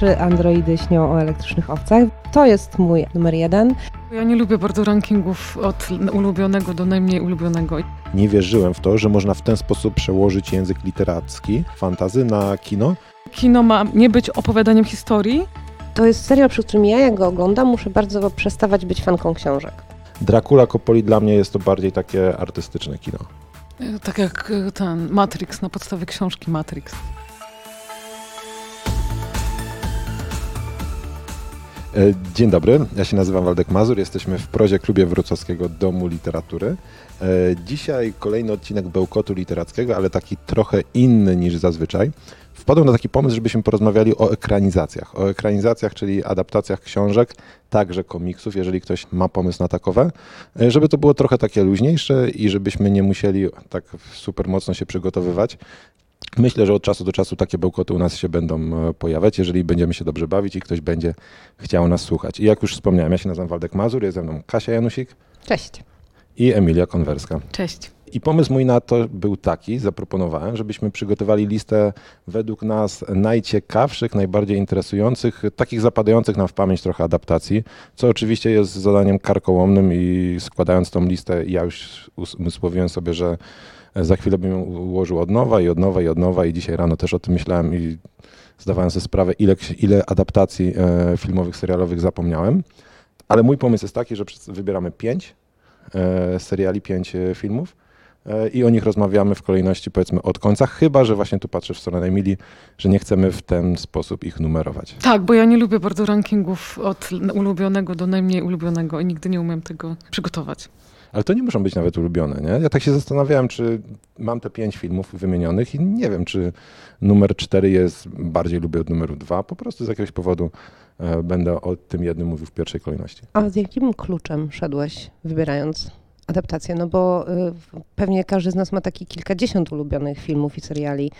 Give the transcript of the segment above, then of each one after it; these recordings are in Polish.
Czy androidy śnią o elektrycznych owcach? To jest mój numer jeden. Ja nie lubię bardzo rankingów od ulubionego do najmniej ulubionego. Nie wierzyłem w to, że można w ten sposób przełożyć język literacki, fantazy na kino. Kino ma nie być opowiadaniem historii. To jest serial, przy którym ja jak go oglądam, muszę bardzo przestawać być fanką książek. Dracula Coppoli dla mnie jest to bardziej takie artystyczne kino. E, Tak jak e, ten Matrix na podstawie książki Matrix. Dzień dobry, ja się nazywam Waldek Mazur, jesteśmy w prozie klubie Wrocławskiego Domu Literatury. E, Dzisiaj kolejny odcinek Bełkotu Literackiego, ale taki trochę inny niż zazwyczaj. Wpadłem na taki pomysł, żebyśmy porozmawiali o ekranizacjach. O ekranizacjach, czyli adaptacjach książek, także komiksów, jeżeli ktoś ma pomysł na takowe, e, żeby to było trochę takie luźniejsze i żebyśmy nie musieli tak super mocno się przygotowywać. Myślę, że od czasu do czasu takie bełkoty u nas się będą e, pojawiać, jeżeli będziemy się dobrze bawić i ktoś będzie chciał nas słuchać. I jak już wspomniałem, ja się nazywam Waldek Mazur, jest ze mną Kasia Janusik Cześć. i Emilia Konwerska. Cześć. I pomysł mój na to był taki, zaproponowałem, żebyśmy przygotowali listę według nas najciekawszych, najbardziej interesujących, takich zapadających nam w pamięć trochę adaptacji, co oczywiście jest zadaniem karkołomnym i składając tą listę, ja już umysłowiłem sobie, że za chwilę bym ją ułożył od nowa i od nowa i od nowa i dzisiaj rano też o tym myślałem i zdawałem sobie sprawę, ile, ile adaptacji e, filmowych, serialowych zapomniałem. Ale mój pomysł jest taki, że wybieramy pięć e, seriali, pięć e, filmów i o nich rozmawiamy w kolejności powiedzmy od końca, chyba że właśnie tu patrzę w stronę Emilii, że nie chcemy w ten sposób ich numerować. Tak, bo ja nie lubię bardzo rankingów od ulubionego do najmniej ulubionego i nigdy nie umiem tego przygotować. Ale to nie muszą być nawet ulubione, nie? Ja tak się zastanawiałem, czy mam te pięć filmów wymienionych i nie wiem, czy numer cztery jest bardziej lubię od numeru dwa. Po prostu z jakiegoś powodu e, będę o tym jednym mówił w pierwszej kolejności. A z jakim kluczem szedłeś, wybierając adaptację? No bo y, pewnie każdy z nas ma taki kilkadziesiąt ulubionych filmów i seriali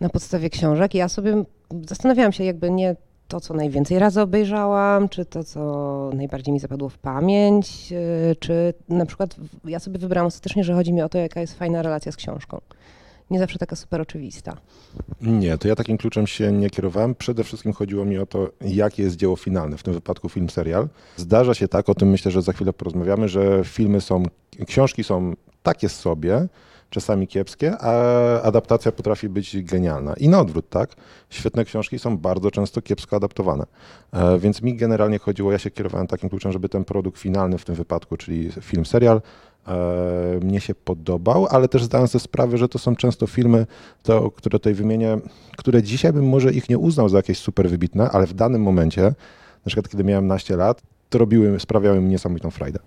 na podstawie książek. Ja sobie zastanawiałam się jakby nie to, co najwięcej razy obejrzałam, czy to, co najbardziej mi zapadło w pamięć, y, czy na przykład ja sobie wybrałam ostatecznie, że chodzi mi o to, jaka jest fajna relacja z książką. Nie zawsze taka super oczywista. Nie, to ja takim kluczem się nie kierowałem. Przede wszystkim chodziło mi o to, jakie jest dzieło finalne, w tym wypadku film, serial. Zdarza się tak, o tym myślę, że za chwilę porozmawiamy, że filmy są, książki są takie sobie, czasami kiepskie, a adaptacja potrafi być genialna. I na odwrót, tak? Świetne książki są bardzo często kiepsko adaptowane. E, więc mi generalnie chodziło, ja się kierowałem takim kluczem, żeby ten produkt finalny w tym wypadku, czyli film, serial, e, mnie się podobał, ale też zdałem sobie sprawę, że to są często filmy, to, które tutaj wymienię, które dzisiaj bym może ich nie uznał za jakieś super wybitne, ale w danym momencie, na przykład kiedy miałem naście lat, to robiły, sprawiały mi niesamowitą frajdę.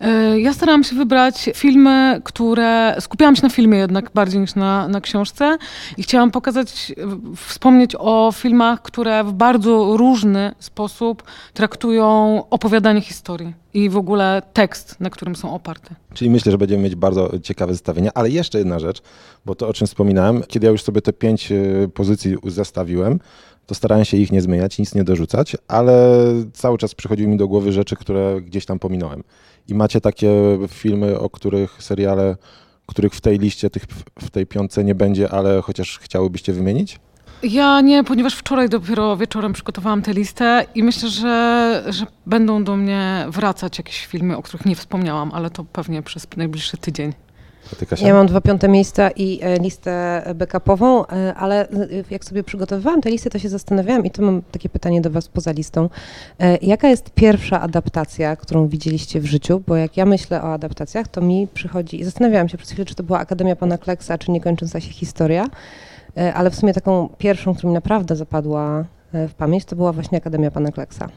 E, Ja starałam się wybrać filmy, które. Skupiałam się na filmie jednak bardziej niż na, na książce i chciałam pokazać, wspomnieć o filmach, które w bardzo różny sposób traktują opowiadanie historii i w ogóle tekst, na którym są oparte. Czyli myślę, że będziemy mieć bardzo ciekawe zestawienia, ale jeszcze jedna rzecz, bo to o czym wspominałem, kiedy ja już sobie te pięć e, pozycji zestawiłem, to starałem się ich nie zmieniać, nic nie dorzucać, ale cały czas przychodziły mi do głowy rzeczy, które gdzieś tam pominąłem. I macie takie filmy, o których seriale, których w tej liście, tych, w tej piątce nie będzie, ale chociaż chciałybyście wymienić? Ja nie, ponieważ wczoraj dopiero wieczorem przygotowałam tę listę i myślę, że, że będą do mnie wracać jakieś filmy, o których nie wspomniałam, ale to pewnie przez najbliższy tydzień. Ja mam dwa piąte miejsca i e, listę backupową, e, ale e, jak sobie przygotowywałam tę listę, to się zastanawiałam i to mam takie pytanie do Was poza listą. Jaka jest pierwsza adaptacja, którą widzieliście w życiu? Bo jak ja myślę o adaptacjach, to mi przychodzi, i zastanawiałam się przez chwilę, czy to była Akademia Pana Kleksa, czy Niekończąca się historia, ale w sumie taką pierwszą, która mi naprawdę zapadła w pamięć, to była właśnie Akademia Pana Kleksa.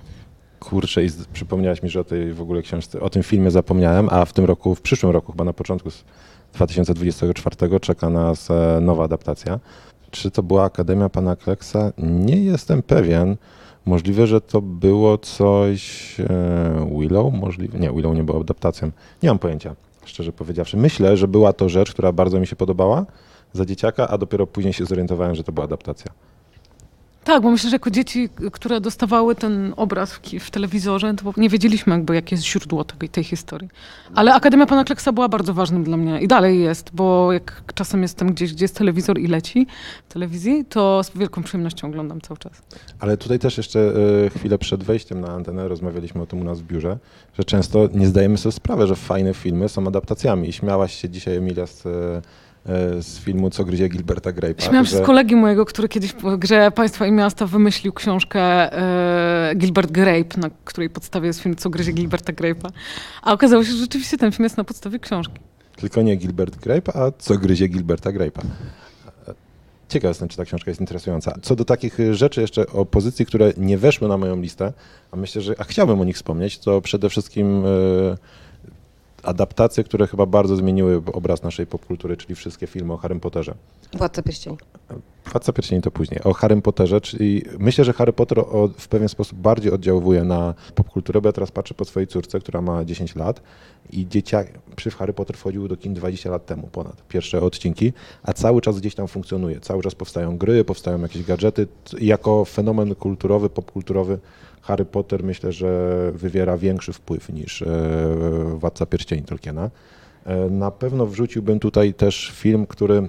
Kurczę, i przypomniałaś mi, że o tej w ogóle książce, o tym filmie zapomniałem, a w tym roku, w przyszłym roku, chyba na początku 2024 czeka nas e, nowa adaptacja. Czy to była Akademia Pana Kleksa? Nie jestem pewien. Możliwe, że to było coś e, Willow? Możliwe. Nie, Willow nie była adaptacją. Nie mam pojęcia, szczerze powiedziawszy. Myślę, że była to rzecz, która bardzo mi się podobała za dzieciaka, a dopiero później się zorientowałem, że to była adaptacja. Tak, bo myślę, że jako dzieci, które dostawały ten obraz w, w telewizorze, to nie wiedzieliśmy jakby, jakie jest źródło tej, tej historii. Ale Akademia Pana Kleksa była bardzo ważnym dla mnie i dalej jest, bo jak czasem jestem gdzieś, gdzie jest telewizor i leci w telewizji, to z wielką przyjemnością oglądam cały czas. Ale tutaj też jeszcze e, chwilę przed wejściem na antenę rozmawialiśmy o tym u nas w biurze, że często nie zdajemy sobie sprawy, że fajne filmy są adaptacjami. I śmiałaś się dzisiaj, Emilia, z, e, z filmu Co gryzie Gilberta Grape'a. Śmiałam się że- z kolegi mojego, który kiedyś w grze Państwa i Miasta wymyślił książkę e, Gilbert Grape, na której podstawie jest film Co gryzie Gilberta Grape'a. A okazało się, że rzeczywiście ten film jest na podstawie książki. Tylko nie Gilbert Grape, a Co gryzie Gilberta Grape'a. Ciekaw jestem, czy ta książka jest interesująca. Co do takich rzeczy jeszcze o pozycji, które nie weszły na moją listę, a myślę, że a chciałbym o nich wspomnieć, to przede wszystkim y, adaptacje, które chyba bardzo zmieniły obraz naszej popkultury, czyli wszystkie filmy o Harrym Potterze. Władca Pierścieni. Władca Pierścieni to później. O Harrym Potterze, czyli myślę, że Harry Potter o, w pewien sposób bardziej oddziałuje na popkulturę, bo ja teraz patrzę po swojej córce, która ma 10 lat i dzieciak przy Harry Potter wchodził do kin 20 lat temu ponad, pierwsze odcinki, a cały czas gdzieś tam funkcjonuje. Cały czas powstają gry, powstają jakieś gadżety. Jako fenomen kulturowy, popkulturowy Harry Potter myślę, że wywiera większy wpływ niż e, Władca Pierścieni Tolkiena. E, na pewno wrzuciłbym tutaj też film, który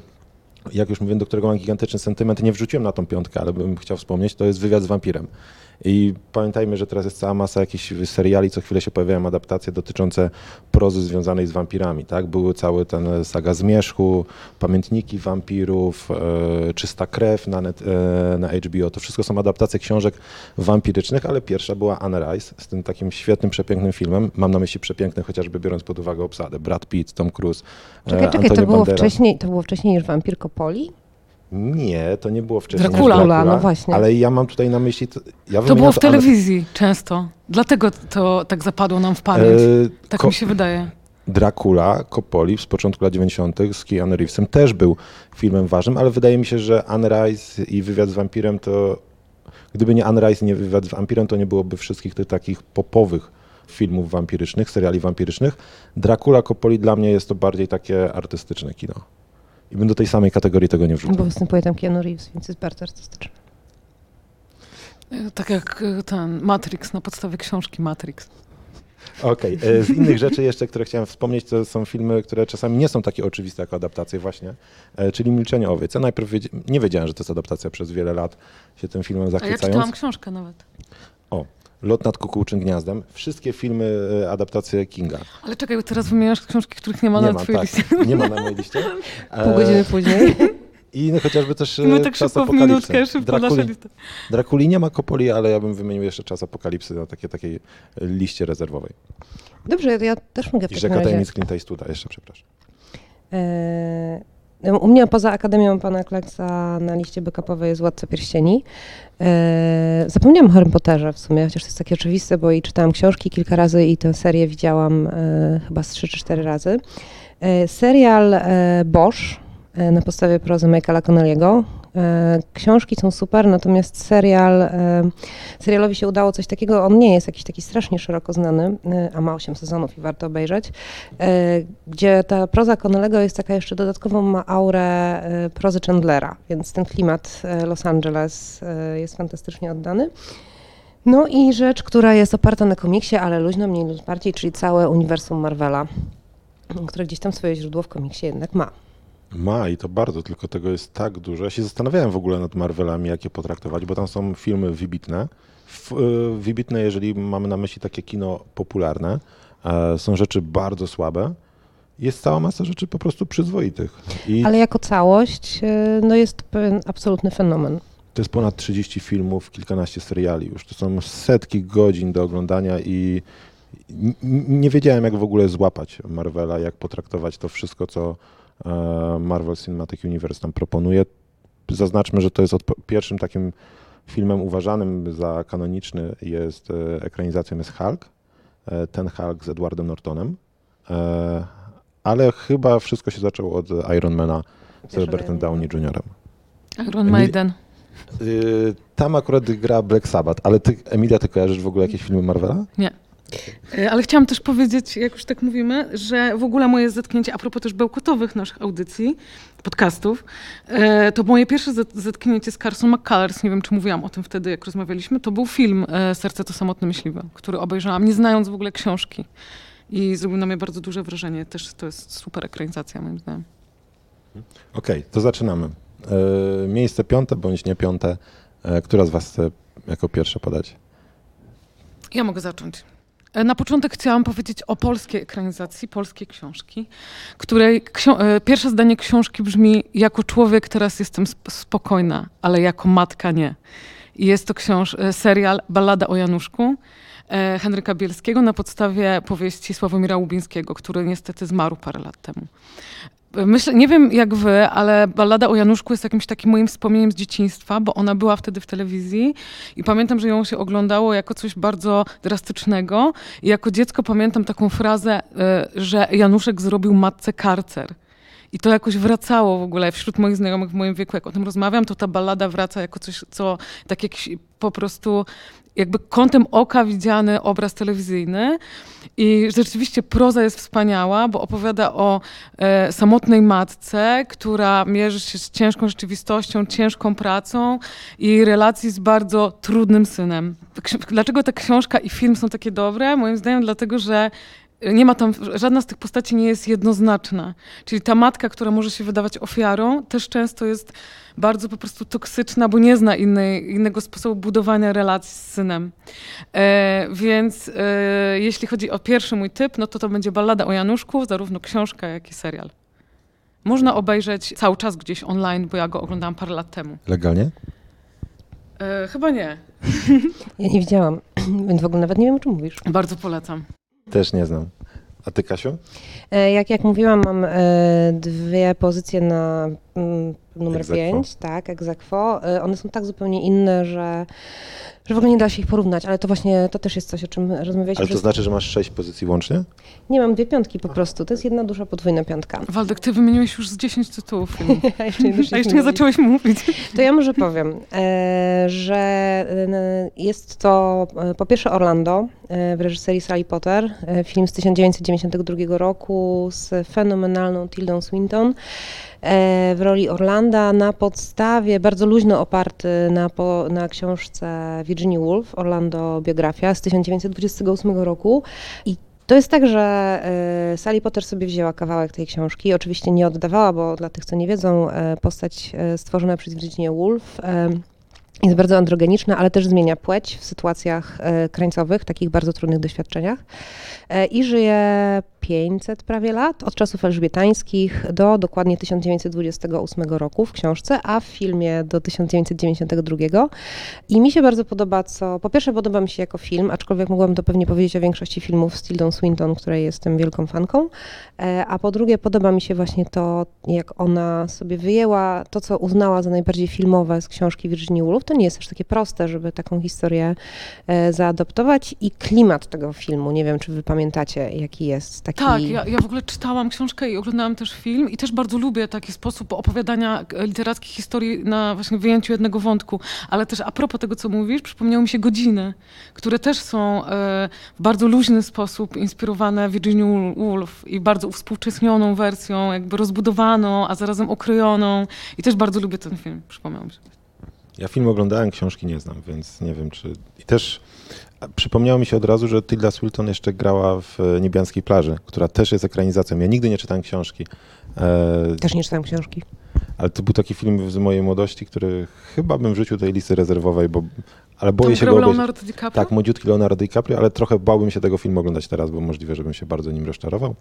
jak już mówiłem, do którego mam gigantyczny sentyment, nie wrzuciłem na tą piątkę, ale bym chciał wspomnieć, to jest wywiad z wampirem. I pamiętajmy, że teraz jest cała masa jakichś seriali, co chwilę się pojawiają adaptacje dotyczące prozy związanej z wampirami, tak? Były cały ten saga Zmierzchu, Pamiętniki wampirów, e, Czysta krew na, net, e, na HBO. To wszystko są adaptacje książek wampirycznych, ale pierwsza była Anne Rice z tym takim świetnym, przepięknym filmem. Mam na myśli przepiękny, chociażby biorąc pod uwagę obsadę. Brad Pitt, Tom Cruise, e, Czekaj, czekaj, Antonio to było, Banderas. wcześniej, to było wcześniej niż Wampir Kopoli? Nie, to nie było wcześniej. Dracula. Dracula, no właśnie. Ale ja mam tutaj na myśli. To, ja To było w ale- telewizji często. Dlatego to tak zapadło nam w pamięć. e, tak mi się wydaje. Dracula, Coppoli z początku lat 90. z Keanu Reevesem też był filmem ważnym, ale wydaje mi się, że Anne Rice i Wywiad z wampirem to... Gdyby nie Anne Rice i nie Wywiad z wampirem, to nie byłoby wszystkich tych takich popowych filmów wampirycznych, seriali wampirycznych. Dracula, Coppoli dla mnie jest to bardziej takie artystyczne kino. I bym do tej samej kategorii tego nie wrzucał. Bo występuje tam Keanu Reeves, więc jest bardzo artystyczny. Tak jak e, ten Matrix na podstawie książki Matrix. Okej, e, z innych rzeczy jeszcze, które chciałem wspomnieć, to są filmy, które czasami nie są takie oczywiste jako adaptacje właśnie, e, czyli Milczenie owiec. Ja najpierw nie wiedziałem, że to jest adaptacja przez wiele lat, się tym filmem A ja zachwycając. czytałam książkę nawet. Lot nad kukułczym gniazdem. Wszystkie filmy, e, adaptacje Kinga. Ale czekaj, bo teraz wymieniasz książki, których nie ma nie na ma, twojej tak, liście. nie ma na mojej liście. Pół E, godziny później. I no, chociażby też e, tak Czas szybko w Apokalipsy. minutkę, szybko nasza Drakuli, lista. Drakuli nie ma Kopoli, ale ja bym wymienił jeszcze Czas Apokalipsy na takie, takiej liście rezerwowej. Dobrze, ja też mogę w I takim Rzeka razie. Tajemnic Clint Eastwooda, jeszcze przepraszam. E, u mnie poza Akademią Pana Kleksa na liście backupowej jest Władca Pierścieni. E, zapomniałam o Harry Potterze w sumie, chociaż to jest takie oczywiste, bo i czytałam książki kilka razy i tę serię widziałam e, chyba z trzy czy cztery razy. E, serial Bosch na podstawie prozy Michaela Connelly'ego. E, książki są super, natomiast serial, e, serialowi się udało coś takiego, on nie jest jakiś taki strasznie szeroko znany, e, a ma 8 sezonów i warto obejrzeć, gdzie ta proza Connellego jest taka jeszcze dodatkową, ma aurę prozy Chandlera, więc ten klimat Los Angeles jest fantastycznie oddany. No i rzecz, która jest oparta na komiksie, ale luźno, mniej lub bardziej, czyli całe uniwersum Marvela, które gdzieś tam swoje źródło w komiksie jednak ma. Ma i to bardzo, tylko tego jest tak dużo. Ja się zastanawiałem w ogóle nad Marvelami, jak je potraktować, bo tam są filmy wybitne. Y, wybitne, jeżeli mamy na myśli takie kino popularne. E, są rzeczy bardzo słabe. Jest cała masa rzeczy po prostu przyzwoitych. I Ale jako całość e, no jest pewien absolutny fenomen. to jest ponad 30 filmów, kilkanaście seriali już. To są setki godzin do oglądania i nie wiedziałem, jak w ogóle złapać Marvela, jak potraktować to wszystko, co Marvel Cinematic Universe tam proponuje. Zaznaczmy, że to jest pierwszym takim filmem uważanym za kanoniczny jest e, ekranizacją jest Hulk. E, ten Hulk z Edwardem Nortonem. E, ale chyba wszystko się zaczęło od Ironmana z Robertem. Downey Jr. Iron Maiden. Tam akurat gra Black Sabbath, ale ty, Emilia, ty kojarzysz w ogóle jakieś filmy Marvela? E, Ale chciałam też powiedzieć, jak już tak mówimy, że w ogóle moje zetknięcie, a propos też bełkotowych naszych audycji, podcastów, e, to moje pierwsze zet- zetknięcie z Carson McCullers, nie wiem czy mówiłam o tym wtedy, jak rozmawialiśmy, to był film e, Serce to samotny myśliwy, który obejrzałam, nie znając w ogóle książki. I zrobił na mnie bardzo duże wrażenie. Też to jest super ekranizacja, moim zdaniem. Okej, to zaczynamy. E, miejsce piąte bądź nie piąte. E, która z was chce jako pierwsza podać? Ja mogę zacząć. E, Na początek chciałam powiedzieć o polskiej ekranizacji, polskiej książki, której ksio- e, pierwsze zdanie książki brzmi: Jako człowiek teraz jestem sp- spokojna, ale jako matka nie. I jest to książ- e, serial Ballada o Januszku Henryka Bielskiego na podstawie powieści Sławomira Łubińskiego, który niestety zmarł parę lat temu. Myślę, nie wiem jak wy, ale Ballada o Januszku jest jakimś takim moim wspomnieniem z dzieciństwa, bo ona była wtedy w telewizji i pamiętam, że ją się oglądało jako coś bardzo drastycznego. I jako dziecko pamiętam taką frazę, e, że Januszek zrobił matce karcer. I to jakoś wracało w ogóle wśród moich znajomych w moim wieku. Jak o tym rozmawiam, to ta ballada wraca jako coś, co tak jakiś po prostu jakby kątem oka widziany obraz telewizyjny. I rzeczywiście proza jest wspaniała, bo opowiada o e, samotnej matce, która mierzy się z ciężką rzeczywistością, ciężką pracą i relacji z bardzo trudnym synem. Dlaczego ta książka i film są takie dobre? Moim zdaniem dlatego, że nie ma tam, żadna z tych postaci nie jest jednoznaczna. Czyli ta matka, która może się wydawać ofiarą, też często jest bardzo po prostu toksyczna, bo nie zna innej, innego sposobu budowania relacji z synem. E, więc e, jeśli chodzi o pierwszy mój typ, no to to będzie Ballada o Januszku, zarówno książka, jak i serial. Można obejrzeć cały czas gdzieś online, bo ja go oglądałam parę lat temu. Legalnie? E, chyba nie. Ja nie widziałam, więc w ogóle nawet nie wiem, o czym mówisz. Bardzo polecam. Też nie znam. A ty, Kasiu? E, Jak, jak mówiłam, mam e, dwie pozycje na mm, numer Ex aequo. 5, tak, ex aequo. E, One są tak zupełnie inne, że, że w ogóle nie da się ich porównać, ale to właśnie, to też jest coś, o czym rozmawialiśmy. Ale to znaczy, że masz sześć pozycji łącznie? Nie, mam dwie piątki po prostu, to jest jedna duża podwójna piątka. Waldek, ty wymieniłeś już z 10 tytułów jeszcze nie, A jeszcze nie zacząłeś mówić. To ja może powiem, e, że e, jest to e, po pierwsze Orlando w reżyserii Sally Potter, film z 1992 roku z fenomenalną Tildą Swinton w roli Orlanda na podstawie, bardzo luźno oparty na, po, na książce Virginia Woolf, Orlando biografia z 1928 roku i to jest tak, że e, Sally Potter sobie wzięła kawałek tej książki. Oczywiście nie oddawała, bo dla tych, co nie wiedzą, e, postać e, stworzona przez Virginia Woolf e, jest bardzo androgeniczna, ale też zmienia płeć w sytuacjach e, krańcowych, takich bardzo trudnych doświadczeniach. E, I żyje 500 prawie lat, od czasów elżbietańskich do dokładnie 1928 roku w książce, a w filmie do 1992. I mi się bardzo podoba, co po pierwsze podoba mi się jako film, aczkolwiek mogłabym to pewnie powiedzieć o większości filmów z Tildą Swinton, której jestem wielką fanką, E, a po drugie podoba mi się właśnie to, jak ona sobie wyjęła to, co uznała za najbardziej filmowe z książki Virginia Woolf. To nie jest też takie proste, żeby taką historię e, zaadoptować i klimat tego filmu, nie wiem, czy wy pamiętacie, jaki jest taki... Tak, ja, ja w ogóle czytałam książkę i oglądałam też film i też bardzo lubię taki sposób opowiadania e, literackich historii na właśnie wyjęciu jednego wątku. Ale też a propos tego, co mówisz, przypomniały mi się godziny, które też są e, w bardzo luźny sposób inspirowane Virginia Woolf i bardzo uwspółcześnioną wersją, jakby rozbudowaną, a zarazem okrojoną. I też bardzo lubię ten film, przypomniał mi się. Ja film oglądałem, książki nie znam, więc nie wiem, czy... I też przypomniało mi się od razu, że Tilda Swinton jeszcze grała w e, Niebiańskiej plaży, która też jest ekranizacją. Ja nigdy nie czytałem książki. E, Też nie czytałem książki. Ale to był taki film z mojej młodości, który chyba bym wrzucił tej listy rezerwowej, bo, ale boję Tam się go. Leonardo DiCaprio? Tak, młodziutki Leonardo DiCaprio, ale trochę bałbym się tego filmu oglądać teraz, bo możliwe, żebym się bardzo nim rozczarował.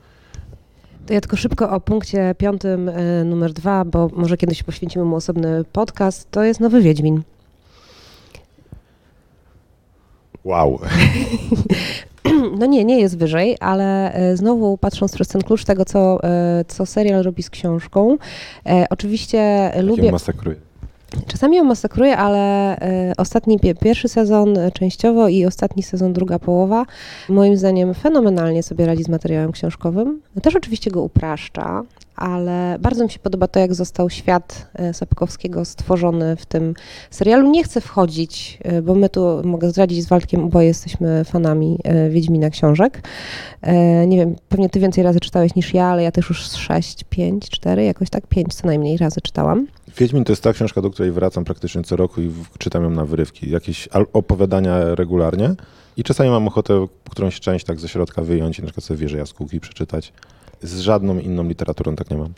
To ja tylko szybko o punkcie piątym, e, numer dwa, bo może kiedyś poświęcimy mu osobny podcast. To jest Nowy Wiedźmin. Wow. No nie, nie jest wyżej, ale e, znowu patrząc przez ten klucz tego, co, e, co serial robi z książką, e, oczywiście Lubię. lubię... masakruje. Czasami ją masakruję, ale ostatni pie- pierwszy sezon częściowo i ostatni sezon druga połowa moim zdaniem fenomenalnie sobie radzi z materiałem książkowym. Też oczywiście go upraszcza, ale bardzo mi się podoba to, jak został świat e, Sapkowskiego stworzony w tym serialu. Nie chcę wchodzić, e, bo my tu, mogę zdradzić z Waldkiem, oboje jesteśmy fanami e, Wiedźmina książek. Nie wiem, pewnie ty więcej razy czytałeś niż ja, ale ja też już z 6, 5, 4, jakoś tak 5 co najmniej razy czytałam. Wiedźmin to jest ta książka, do której wracam praktycznie co roku i czytam ją na wyrywki. Jakieś opowiadania regularnie i czasami mam ochotę którąś część tak ze środka wyjąć i na przykład sobie wieżę jaskółki przeczytać. Z żadną inną literaturą tak nie mam.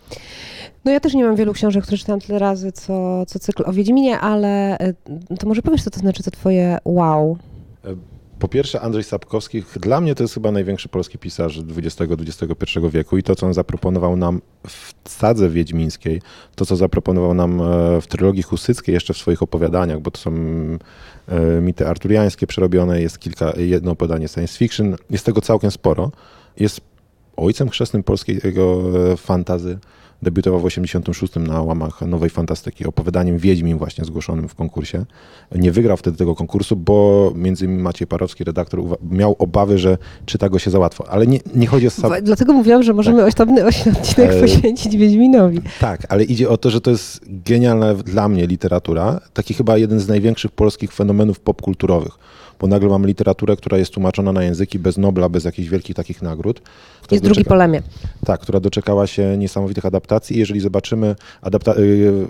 No ja też nie mam wielu książek, które czytałam tyle razy, co, co cykl o Wiedźminie, ale e, to może powiesz, co to znaczy to twoje wow. Po pierwsze, Andrzej Sapkowski, dla mnie to jest chyba największy polski pisarz XX-XXI wieku i to, co on zaproponował nam w sadze wiedźmińskiej, to, co zaproponował nam e, w trylogii husyckiej jeszcze w swoich opowiadaniach, bo to są e, mity arturiańskie przerobione, jest kilka, jedno opowiadanie science fiction, jest tego całkiem sporo. Jest ojcem chrzestnym polskiego e, fantazy. Debiutował w 86 na łamach Nowej Fantastyki opowiadaniem Wiedźmin właśnie zgłoszonym w konkursie. Nie wygrał wtedy tego konkursu, bo między innymi Maciej Parowski, redaktor, miał obawy, że czyta go się za łatwo. Ale nie, nie chodzi o sam... Dlatego mówiłam, że możemy osobny odcinek E, poświęcić Wiedźminowi. Tak, ale idzie o to, że to jest genialna dla mnie literatura. Taki chyba jeden z największych polskich fenomenów popkulturowych. Bo nagle mamy literaturę, która jest tłumaczona na języki bez Nobla, bez jakichś wielkich takich nagród. Jest drugi doczeka- po lemie. Tak, która doczekała się niesamowitych adaptacji. Jeżeli zobaczymy adapta- y,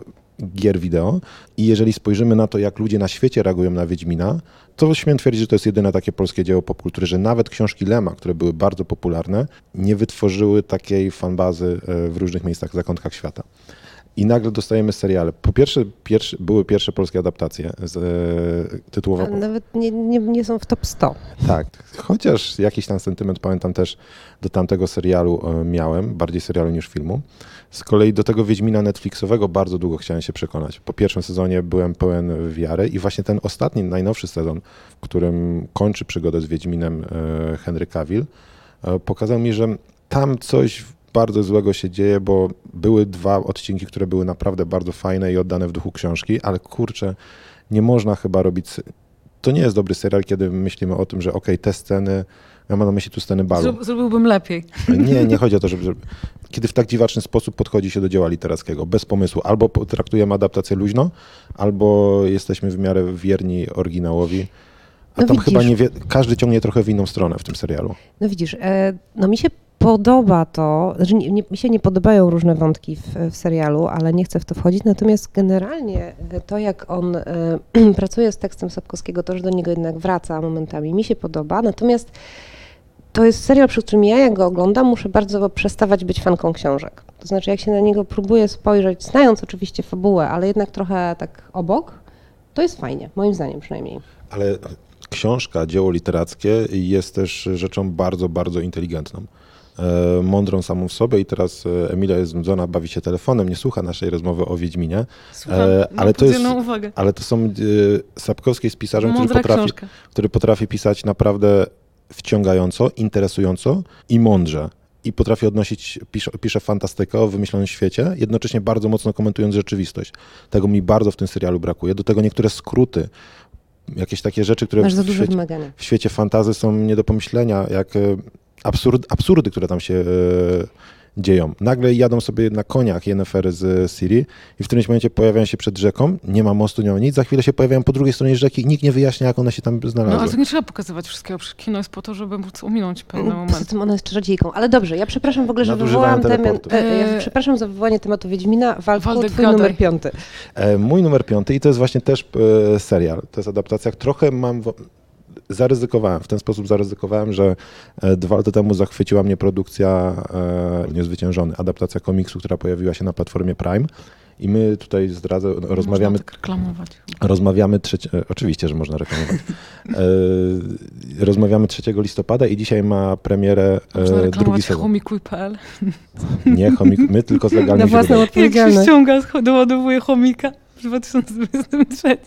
gier wideo i jeżeli spojrzymy na to, jak ludzie na świecie reagują na Wiedźmina, to śmiem twierdzić, że to jest jedyne takie polskie dzieło popkultury, że nawet książki Lema, które były bardzo popularne, nie wytworzyły takiej fanbazy y, w różnych miejscach, zakątkach świata. I nagle dostajemy seriale. Po pierwsze, były pierwsze polskie adaptacje z e, tytułowo. Nawet nie, nie, nie są w top 100. Tak, chociaż jakiś tam sentyment pamiętam też do tamtego serialu e, miałem, bardziej serialu niż filmu. Z kolei do tego Wiedźmina Netflixowego bardzo długo chciałem się przekonać. Po pierwszym sezonie byłem pełen wiary i właśnie ten ostatni, najnowszy sezon, w którym kończy przygodę z Wiedźminem e, Henry Cavill, e, pokazał mi, że tam coś bardzo złego się dzieje, bo były dwa odcinki, które były naprawdę bardzo fajne i oddane w duchu książki, ale kurczę, nie można chyba robić to nie jest dobry serial, kiedy myślimy o tym, że okej, te sceny, ja mam na myśli tu sceny balu. Zrób, zrobiłbym lepiej. Nie, nie chodzi o to, żeby, żeby... Kiedy w tak dziwaczny sposób podchodzi się do dzieła literackiego, bez pomysłu. Albo traktujemy adaptację luźno, albo jesteśmy w miarę wierni oryginałowi. A No tam widzisz. chyba nie wie... każdy ciągnie trochę w inną stronę w tym serialu. No widzisz, e, no mi się podoba to, znaczy nie, nie, mi się nie podobają różne wątki w, w serialu, ale nie chcę w to wchodzić, natomiast generalnie e, to, jak on e, pracuje z tekstem Sapkowskiego, to, że do niego jednak wraca momentami, mi się podoba, natomiast to jest serial, przy którym ja, jak go oglądam, muszę bardzo przestawać być fanką książek. To znaczy, jak się na niego próbuję spojrzeć, znając oczywiście fabułę, ale jednak trochę tak obok, to jest fajnie, moim zdaniem przynajmniej. Ale książka, dzieło literackie jest też rzeczą bardzo, bardzo inteligentną. E, mądrą samą w sobie i teraz e, Emilia jest znudzona, bawi się telefonem, nie słucha naszej rozmowy o Wiedźminie, Słucham, E, mam ale to jest- uwagę. ale to są Sapkowski jest pisarzem, który potrafi, książka. który potrafi pisać naprawdę wciągająco, interesująco i mądrze. I potrafi odnosić, pisze, pisze fantastykę o wymyślonym świecie, jednocześnie bardzo mocno komentując rzeczywistość. Tego mi bardzo w tym serialu brakuje. Do tego niektóre skróty, jakieś takie rzeczy, które w świecie, w świecie fantazy są nie do pomyślenia, jak absurd, absurdy, które tam się e, dzieją. Nagle jadą sobie na koniach Yennefer z Siri i w którymś momencie pojawiają się przed rzeką, nie ma mostu, nie ma nic, za chwilę się pojawiają po drugiej stronie rzeki i nikt nie wyjaśnia, jak one się tam No znalazły. ale to nie trzeba pokazywać wszystkiego, przecież kino jest po to, żeby móc ominąć pewne Poza momenty. tym ona jest czarodziejką. Ale dobrze, ja przepraszam w ogóle, że wywołałam temat. E, ja przepraszam za wywołanie tematu Wiedźmina. Waldek, twój gadaj. numer piąty. E, Mój numer piąty i to jest właśnie też e, serial. To jest adaptacja, trochę mam... Zaryzykowałem, w ten sposób zaryzykowałem, że e, dwa lata temu zachwyciła mnie produkcja e, Niezwyciężony, adaptacja komiksu, która pojawiła się na platformie Prime. I my tutaj zdradzę, rozmawiamy, Można tak reklamować. rozmawiamy trzeci, e, oczywiście, że można reklamować. E, rozmawiamy 3 listopada i dzisiaj ma premierę Można e, drugi sezon. chomikuj.pl. Nie, chomik, my tylko z legalnych Na własną źródeł. Jak się odpowiedzialność. ściąga, doładowuje chomika w 2023.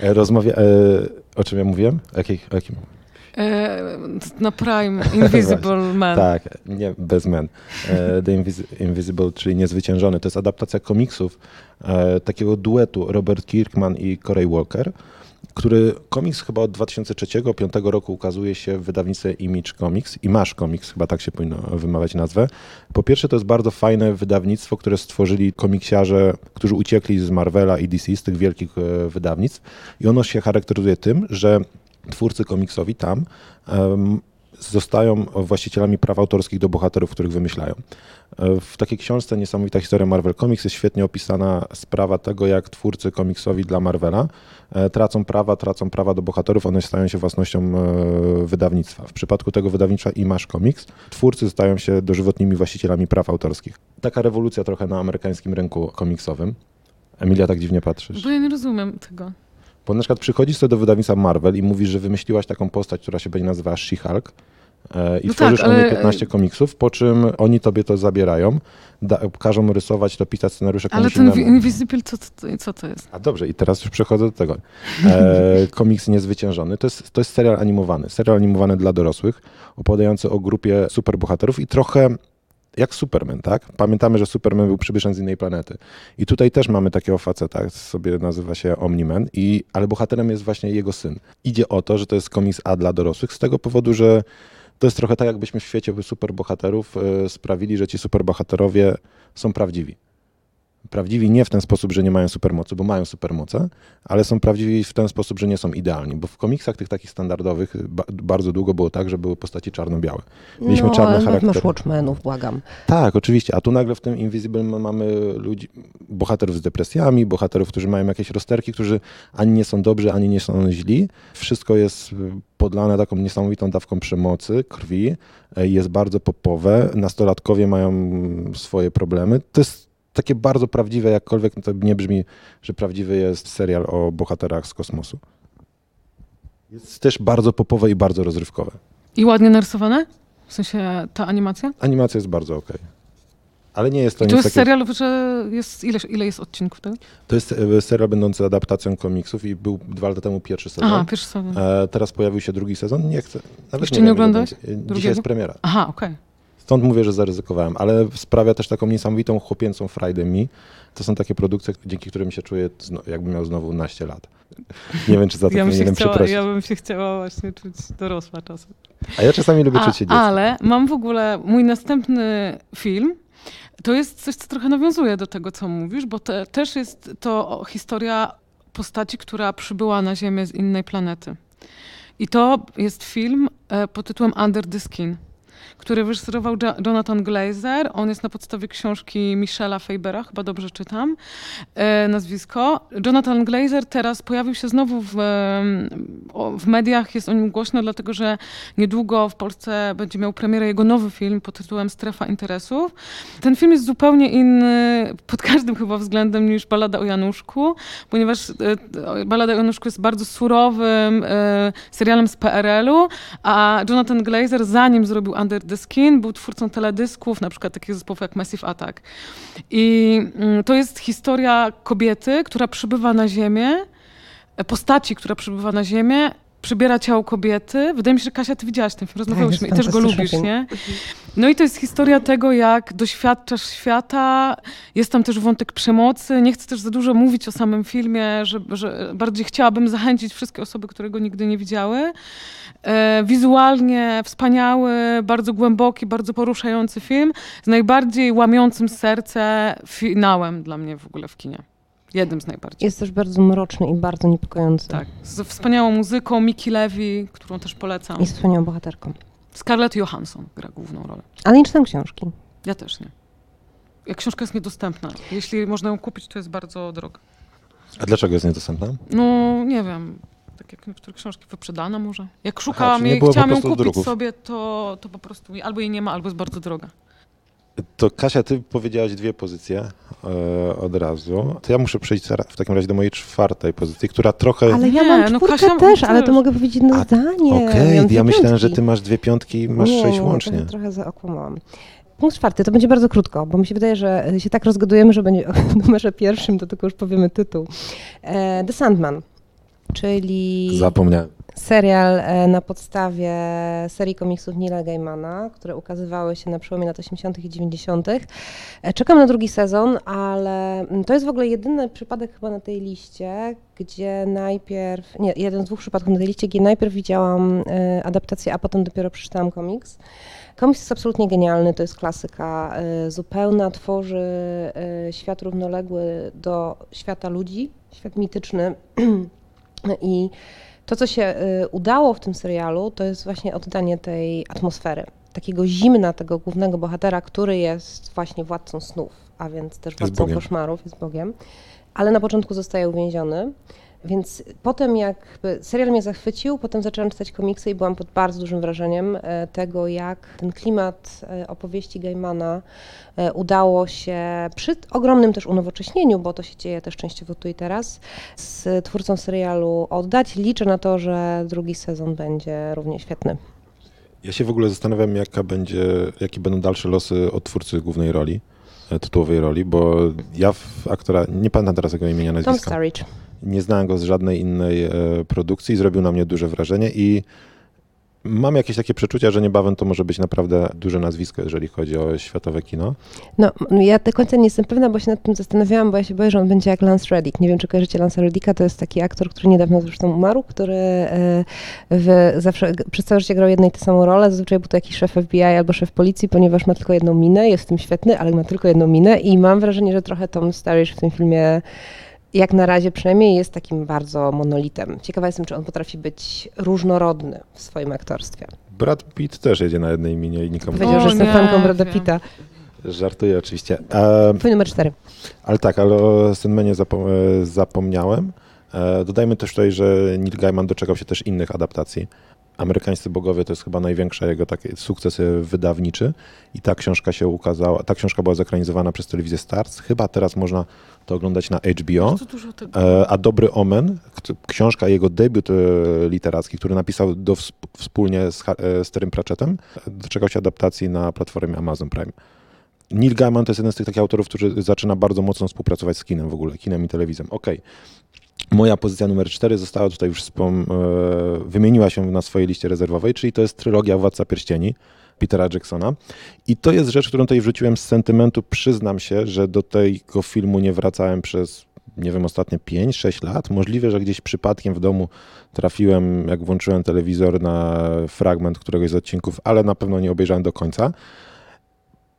E, Rozmawia, e, o czym ja mówiłem? O jakiej, o jakim? E, na Prime Invisible Man. Tak, nie, bez men. E, The Invis- Invisible, czyli Niezwyciężony. To jest adaptacja komiksów e, takiego duetu Robert Kirkman i Corey Walker, który komiks chyba od 2003-2005 roku ukazuje się w wydawnictwie Image Comics, Image Comics, chyba tak się powinno wymawiać nazwę. Po pierwsze to jest bardzo fajne wydawnictwo, które stworzyli komiksiarze, którzy uciekli z Marvela i DC, z tych wielkich e, wydawnictw i ono się charakteryzuje tym, że twórcy komiksowi tam em, zostają właścicielami praw autorskich do bohaterów, których wymyślają. E, W takiej książce Niesamowita historia Marvel Comics jest świetnie opisana sprawa tego, jak twórcy komiksowi dla Marvela e, tracą prawa, tracą prawa do bohaterów, one stają się własnością e, wydawnictwa. W przypadku tego wydawnictwa Image Comics twórcy stają się dożywotnimi właścicielami praw autorskich. Taka rewolucja trochę na amerykańskim rynku komiksowym. Emilia, tak dziwnie patrzysz. Bo ja nie rozumiem tego. Bo na przykład przychodzisz sobie do wydawnictwa Marvel i mówisz, że wymyśliłaś taką postać, która się będzie nazywała She-Hulk e, i No tworzysz tak, o niej ale- 15 komiksów, po czym oni tobie to zabierają, da, każą rysować, to pisać scenariusze Ale ten innemu. Invisible, co to, co to jest? A dobrze, i teraz już przechodzę do tego. E, komiks Niezwyciężony to jest, to jest serial animowany. Serial animowany dla dorosłych, opowiadający o grupie superbohaterów i trochę jak Superman, tak? Pamiętamy, że Superman był przybyszem z innej planety. I tutaj też mamy takiego faceta, sobie nazywa się Omni-Man, i, ale bohaterem jest właśnie jego syn. Idzie o to, że to jest komiks A dla dorosłych, z tego powodu, że to jest trochę tak, jakbyśmy w świecie superbohaterów e, sprawili, że ci superbohaterowie są prawdziwi prawdziwi nie w ten sposób, że nie mają supermocy, bo mają supermoce, ale są prawdziwi w ten sposób, że nie są idealni, bo w komiksach tych takich standardowych ba bardzo długo było tak, że były postaci czarno-białe. Mieliśmy no, czarny ale charakter. masz Watchmenów, błagam. Tak, oczywiście, a tu nagle w tym Invisible ma- mamy ludzi, bohaterów z depresjami, bohaterów, którzy mają jakieś rozterki, którzy ani nie są dobrzy, ani nie są źli. Wszystko jest y, podlane taką niesamowitą dawką przemocy, krwi, y, jest bardzo popowe, nastolatkowie mają mm, swoje problemy. To jest takie bardzo prawdziwe, jakkolwiek to nie brzmi, że prawdziwy jest serial o bohaterach z kosmosu. Jest też bardzo popowe i bardzo rozrywkowe. I ładnie narysowane? W sensie ta animacja? Animacja jest bardzo okej. Ale nie jest to I nic to jest takiego... serial, że jest, ile, ile jest odcinków tego? To jest e, serial będący adaptacją komiksów i był dwa lata temu pierwszy sezon. Aha, pierwszy sezon. E, teraz pojawił się drugi sezon. Nie chcę. Nawet Jeszcze nie, nie wiem, ile oglądałeś będzie. E, Dzisiaj drugiego? jest premiera. Aha, okej. Stąd mówię, że zaryzykowałem, ale sprawia też taką niesamowitą chłopięcą frajdę mi. To są takie produkcje, dzięki którym się czuję, jakbym miał znowu naście lat. Nie wiem, czy za to Ja, powinienem chciała, przeprosić. ja bym się chciała właśnie czuć dorosła czasem. A ja czasami lubię A, czuć się dzieckiem. ale mam w ogóle mój następny film. To jest coś, co trochę nawiązuje do tego, co mówisz, bo te, też jest to historia postaci, która przybyła na Ziemię z innej planety. I to jest film e, pod tytułem Under the Skin, który wyreżyserował Jo- Jonathan Glazer. On jest na podstawie książki Michela Fabera, chyba dobrze czytam e, nazwisko. Jonathan Glazer teraz pojawił się znowu w, o- w mediach, jest o nim głośno, dlatego że niedługo w Polsce będzie miał premierę jego nowy film pod tytułem Strefa Interesów. Ten film jest zupełnie inny pod każdym chyba względem niż Balada o Januszku, ponieważ e, e, Balada o Januszku jest bardzo surowym e, serialem z PRL-u, a Jonathan Glazer zanim zrobił Under the Skin był twórcą teledysków, na przykład takich zespołów jak Massive Attack. I mm, to jest historia kobiety, która przybywa na Ziemię, e, postaci, która przybywa na Ziemię, przybiera ciało kobiety. Wydaje mi się, że Kasia, ty widziałaś ten film, rozmawiałyśmy jest i też go lubisz, film. nie? No i to jest historia tego, jak doświadczasz świata. Jest tam też wątek przemocy. Nie chcę też za dużo mówić o samym filmie, że, że bardziej chciałabym zachęcić wszystkie osoby, które go nigdy nie widziały. E, wizualnie wspaniały, bardzo głęboki, bardzo poruszający film z najbardziej łamiącym serce finałem dla mnie w ogóle w kinie. Jednym z najbardziej. Jest też bardzo mroczny i bardzo niepokojący. Tak. Z wspaniałą muzyką Miki Levy, którą też polecam. I z wspaniałą bohaterką. Scarlett Johansson gra główną rolę. Ale nie czytam książki. Ja też nie. Jak książka jest niedostępna. Jeśli można ją kupić, to jest bardzo droga. A dlaczego jest niedostępna? No, nie wiem. Tak jak niektóre książki wyprzedane może. Jak szukałam czyli nie jej, było po chciałam ją prostu kupić druków. sobie, to, to po prostu albo jej nie ma, albo jest bardzo droga. To Kasia, ty powiedziałaś dwie pozycje e, od razu. To ja muszę przejść w takim razie do mojej czwartej pozycji, która trochę... Ale ja Nie, mam no czwórkę Kasia, też, ale to mogę powiedzieć jedno A, zdanie. Okej, Miałam dwie ja myślałem, że piątki. ty masz dwie piątki i masz nie, sześć nie, łącznie. Trochę, trochę zaokłamałam. Punkt czwarty, to będzie bardzo krótko, bo mi się wydaje, że się tak rozgadujemy, że będzie w numerze pierwszym, to tylko już powiemy tytuł. E, The Sandman, czyli Zapomniałem. Serial e, na podstawie serii komiksów Nila Gaimana, które ukazywały się na przełomie lat 80. i 90. E, Czekam na drugi sezon, ale mm, to jest w ogóle jedyny przypadek chyba na tej liście, gdzie najpierw, nie, jeden z dwóch przypadków na tej liście, gdzie najpierw widziałam e, adaptację, a potem dopiero przeczytałam komiks. Komiks jest absolutnie genialny, to jest klasyka zupełna, tworzy świat równoległy do świata ludzi, świat mityczny i to, co się y, udało w tym serialu, to jest właśnie oddanie tej atmosfery, takiego zimna tego głównego bohatera, który jest właśnie władcą snów, a więc też władcą koszmarów, jest Bogiem, ale na początku zostaje uwięziony. Więc potem jakby serial mnie zachwycił, potem zaczęłam czytać komiksy i byłam pod bardzo dużym wrażeniem e, tego, jak ten klimat e, opowieści Gaimana e, udało się przy ogromnym też unowocześnieniu, bo to się dzieje też częściowo tu i teraz, z twórcą serialu oddać. Liczę na to, że drugi sezon będzie równie świetny. Ja się w ogóle zastanawiam, jaka będzie, jakie będą dalsze losy odtwórcy głównej roli, tytułowej roli, bo ja w aktora, nie pamiętam teraz jego imienia, Tom nazwiska, Sturridge. Nie znałem go z żadnej innej e, produkcji, zrobił na mnie duże wrażenie i mam jakieś takie przeczucia, że niebawem to może być naprawdę duże nazwisko, jeżeli chodzi o światowe kino. No, ja do końca nie jestem pewna, bo się nad tym zastanawiałam, bo ja się boję, że on będzie jak Lance Reddick. Nie wiem, czy kojarzycie Lance'a Reddicka, to jest taki aktor, który niedawno zresztą umarł, który e, w, zawsze przez całe życie grał jedną i tę samą rolę. Zazwyczaj był to jakiś szef FBI albo szef policji, ponieważ ma tylko jedną minę, jest w tym świetny, ale ma tylko jedną minę i mam wrażenie, że trochę Tom Sturridge w tym filmie jak na razie przynajmniej jest takim bardzo monolitem. Ciekawa jestem, czy on potrafi być różnorodny w swoim aktorstwie. Brad Pitt też jedzie na jednej minie i nikomu Powiedział, O, że jestem nie fanką Brada. Pitta. żartuję oczywiście. E, Twój numer cztery. Ale tak, ale o Sandmanie zapom- e, zapomniałem. E, Dodajmy też tutaj, że Neil Gaiman doczekał się też innych adaptacji. Amerykańscy bogowie to jest chyba największa jego taki sukces wydawniczy i ta książka się ukazała, ta książka była zekranizowana przez telewizję Stars. Chyba teraz można to oglądać na HBO. E, A Dobry Omen, książka, jego debiut e, literacki, który napisał do, wsp- wspólnie z, e, z Terrym Pratchettem, doczekał się adaptacji na platformie Amazon Prime. Neil Gaiman to jest jeden z tych takich autorów, który zaczyna bardzo mocno współpracować z kinem w ogóle, kinem i telewizją. Okej. Moja pozycja numer 4 została tutaj już wspom- e, wymieniła się na swojej liście rezerwowej, czyli to jest trylogia Władca Pierścieni Petera Jacksona. I to jest rzecz, którą tutaj wrzuciłem z sentymentu. Przyznam się, że do tego filmu nie wracałem przez, nie wiem, ostatnie 5-6 lat. Możliwe, że gdzieś przypadkiem w domu trafiłem, jak włączyłem telewizor na fragment któregoś z odcinków, ale na pewno nie obejrzałem do końca.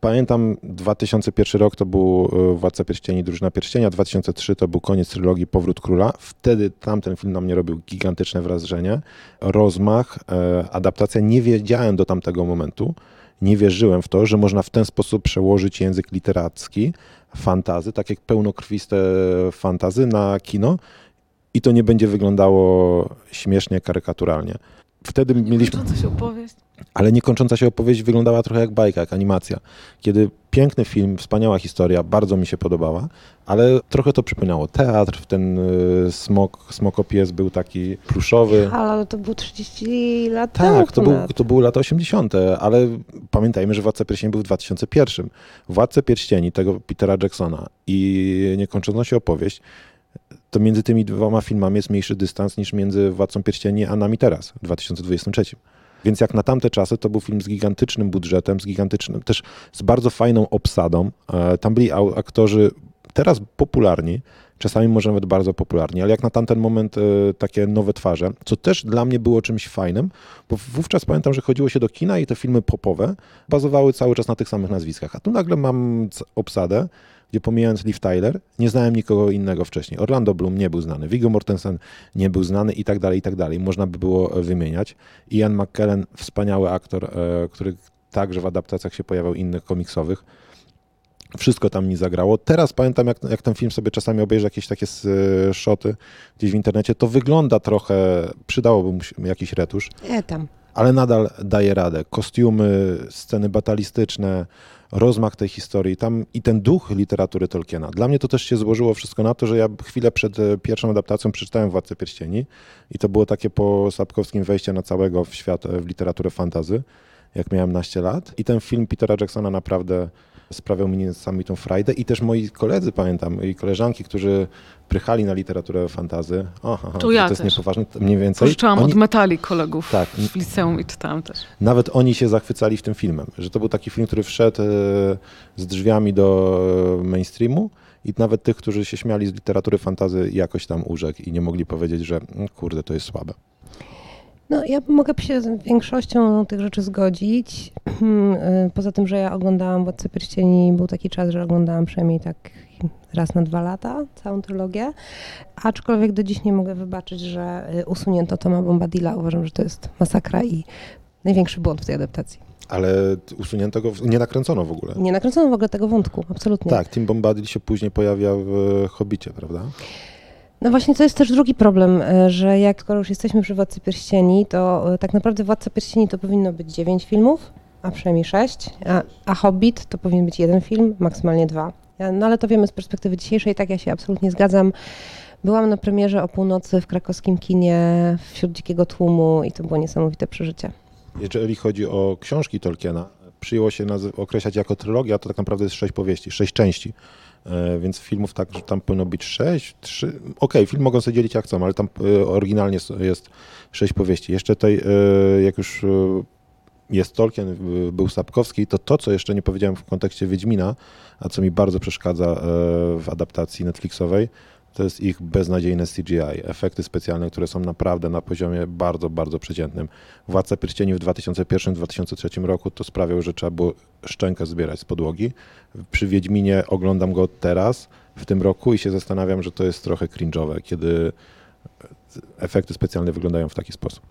Pamiętam 2001 rok to był e, Władca Pierścieni, Drużyna Pierścienia, 2003 to był koniec trylogii Powrót Króla. Wtedy tamten film na mnie robił gigantyczne wrażenie. Rozmach, e, adaptacja. Nie wiedziałem do tamtego momentu, nie wierzyłem w to, że można w ten sposób przełożyć język literacki, fantazy, takie pełnokrwiste fantazy na kino i to nie będzie wyglądało śmiesznie, karykaturalnie. Wtedy mieliśmy Kończąca się opowieść. ale niekończąca się opowieść wyglądała trochę jak bajka, jak animacja. Kiedy piękny film, wspaniała historia, bardzo mi się podobała, ale trochę to przypominało teatr, ten y, smok, smokopies był taki pluszowy. Ale to było 30 lat temu Tak, to, był, to były lata 80., ale pamiętajmy, że Władca Pierścieni był w 2001. Władca Pierścieni tego Petera Jacksona i niekończąca się opowieść, to między tymi dwoma filmami jest mniejszy dystans niż między Władcą Pierścieni a nami teraz, w 2023. Więc jak na tamte czasy, to był film z gigantycznym budżetem, z gigantycznym, też z bardzo fajną obsadą. E, Tam byli aktorzy teraz popularni, czasami może nawet bardzo popularni, ale jak na tamten moment e, takie nowe twarze, co też dla mnie było czymś fajnym, bo wówczas pamiętam, że chodziło się do kina i te filmy popowe bazowały cały czas na tych samych nazwiskach. A tu nagle mam obsadę, gdzie pomijając Liv Tyler, nie znałem nikogo innego wcześniej. Orlando Bloom nie był znany, Viggo Mortensen nie był znany i tak dalej, i tak dalej. Można by było e, wymieniać. Ian McKellen, wspaniały aktor, e, który także w adaptacjach się pojawiał innych komiksowych. Wszystko tam mi zagrało. Teraz pamiętam, jak, jak ten film sobie czasami obejrzę jakieś takie e, szoty gdzieś w internecie, to wygląda trochę, przydałoby mu jakiś retusz, Nie, tam. ale nadal daje radę. Kostiumy, sceny batalistyczne, rozmach tej historii tam i ten duch literatury Tolkiena. Dla mnie to też się złożyło wszystko na to, że ja chwilę przed e, pierwszą adaptacją przeczytałem Władcę Pierścieni i to było takie po Sapkowskim wejście na całego w świat, e, w literaturę fantazy, jak miałem naście lat. I ten film Petera Jacksona naprawdę sprawiał mi niesamowitą frajdę i też moi koledzy, pamiętam, i koleżanki, którzy prychali na literaturę fantazy. Aha, To ja to jest też. niepoważne, mniej więcej. Pożyczałam Oni, od metali kolegów Tak. w liceum i czytałam też. nawet oni się zachwycali w tym filmem, że to był taki film, który wszedł e, z drzwiami do e, mainstreamu i nawet tych, którzy się śmiali z literatury fantazy jakoś tam urzekł i nie mogli powiedzieć, że "Mm, kurde, to jest słabe. No, ja mogę się z większością tych rzeczy zgodzić. Y, Poza tym, że ja oglądałam Władcę Pierścieni, był taki czas, że oglądałam przynajmniej tak raz na dwa lata całą trylogię. Aczkolwiek do dziś nie mogę wybaczyć, że y, usunięto Toma Bombadilla. Uważam, że to jest masakra i największy błąd w tej adaptacji. Ale usunięto go, nie nakręcono w ogóle. Nie nakręcono w ogóle tego wątku, absolutnie. Tak, Tim Bombadil się później pojawia w Hobbicie, prawda? No właśnie to jest też drugi problem, e, że jak skoro już jesteśmy przy Władcy Pierścieni, to e, tak naprawdę Władca Pierścieni to powinno być dziewięć filmów, a przynajmniej sześć, a, a Hobbit to powinien być jeden film, maksymalnie dwa. No ale to wiemy z perspektywy dzisiejszej, tak ja się absolutnie zgadzam. Byłam na premierze o północy w krakowskim kinie wśród dzikiego tłumu i to było niesamowite przeżycie. Jeżeli chodzi o książki Tolkiena, przyjęło się określać jako trylogia, to tak naprawdę jest sześć powieści, sześć części. E, Więc filmów tak, że tam powinno być sześć, trzy. Okej, film mogą sobie dzielić jak chcą, ale tam e, oryginalnie jest sześć powieści. Jeszcze tutaj, e, jak już jest Tolkien, był Sapkowski, to to, co jeszcze nie powiedziałem w kontekście Wiedźmina, a co mi bardzo przeszkadza w adaptacji Netflixowej, to jest ich beznadziejne CGI, efekty specjalne, które są naprawdę na poziomie bardzo, bardzo przeciętnym. Władca Pierścieni w 2001-2003 roku to sprawiał, że trzeba było szczękę zbierać z podłogi. Przy Wiedźminie oglądam go teraz, w tym roku i się zastanawiam, że to jest trochę cringe'owe, kiedy efekty specjalne wyglądają w taki sposób.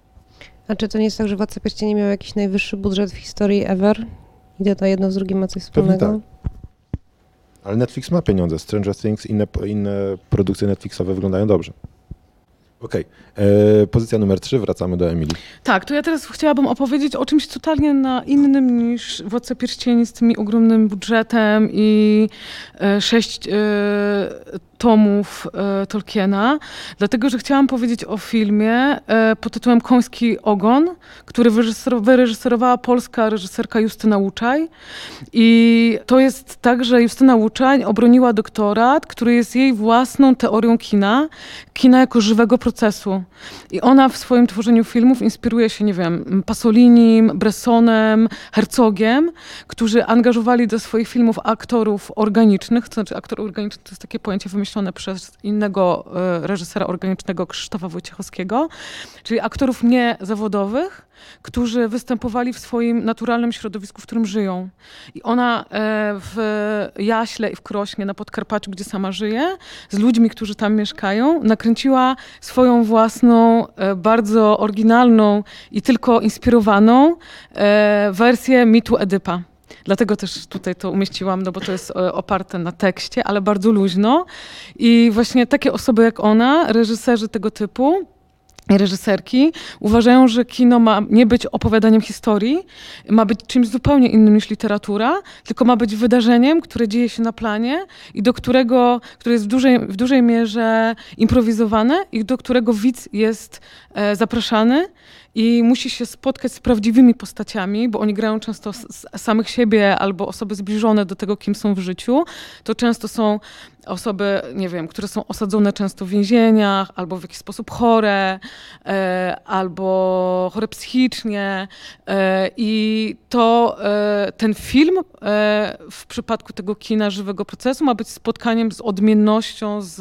A czy to nie jest tak, że Władca Pierścieni miał jakiś najwyższy budżet w historii ever? I to jedno z drugim ma coś Pewnie wspólnego? Ale Netflix ma pieniądze. Stranger Things, inne, inne produkcje Netflixowe wyglądają dobrze. Okej, e, pozycja numer 3, wracamy do Emilii. Tak, to ja teraz chciałabym opowiedzieć o czymś totalnie na innym niż Władca Pierścieni z tym ogromnym budżetem i e, sześć e, tomów e, Tolkiena, dlatego że chciałam powiedzieć o filmie e, pod tytułem Koński Ogon, który wyreżyser- wyreżyserowała polska reżyserka Justyna Łuczaj. I to jest tak, że Justyna Łuczaj obroniła doktorat, który jest jej własną teorią kina, kina jako żywego procesu. I ona w swoim tworzeniu filmów inspiruje się, nie wiem, Pasolinim, Bressonem, Herzogiem, którzy angażowali do swoich filmów aktorów organicznych, to znaczy aktor organiczny to jest takie pojęcie wymyślone przez innego e, reżysera organicznego Krzysztofa Wojciechowskiego, czyli aktorów niezawodowych, którzy występowali w swoim naturalnym środowisku, w którym żyją. I ona e, w Jaśle i w Krośnie na Podkarpaciu, gdzie sama żyje, z ludźmi, którzy tam mieszkają, nakręciła swoją własną, e, bardzo oryginalną i tylko inspirowaną wersję mitu Edypa. Dlatego też tutaj to umieściłam, no bo to jest e, oparte na tekście, ale bardzo luźno. I właśnie takie osoby jak ona, reżyserzy tego typu, reżyserki uważają, że kino ma nie być opowiadaniem historii, ma być czymś zupełnie innym niż literatura, tylko ma być wydarzeniem, które dzieje się na planie i do którego, które jest w dużej, w dużej mierze improwizowane i do którego widz jest e, zapraszany i musi się spotkać z prawdziwymi postaciami, bo oni grają często samych siebie albo osoby zbliżone do tego, kim są w życiu. To często są osoby, nie wiem, które są osadzone często w więzieniach, albo w jakiś sposób chore, e, albo chore psychicznie. E, I to e, ten film e, w przypadku tego kina żywego procesu ma być spotkaniem z odmiennością, z,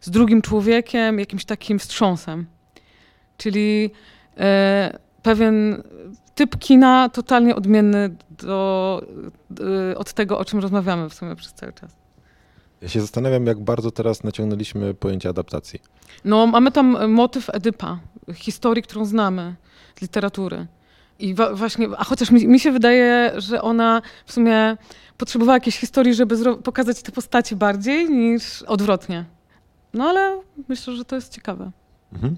z drugim człowiekiem, jakimś takim wstrząsem. Czyli pewien typ kina totalnie odmienny do, e, od tego, o czym rozmawiamy w sumie przez cały czas. Ja się zastanawiam, jak bardzo teraz naciągnęliśmy pojęcie adaptacji. No, mamy tam motyw Edypa, historii, którą znamy z literatury. I właśnie, a chociaż mi, mi się wydaje, że ona w sumie potrzebowała jakiejś historii, żeby pokazać te postacie bardziej niż odwrotnie. No ale myślę, że to jest ciekawe. Mhm.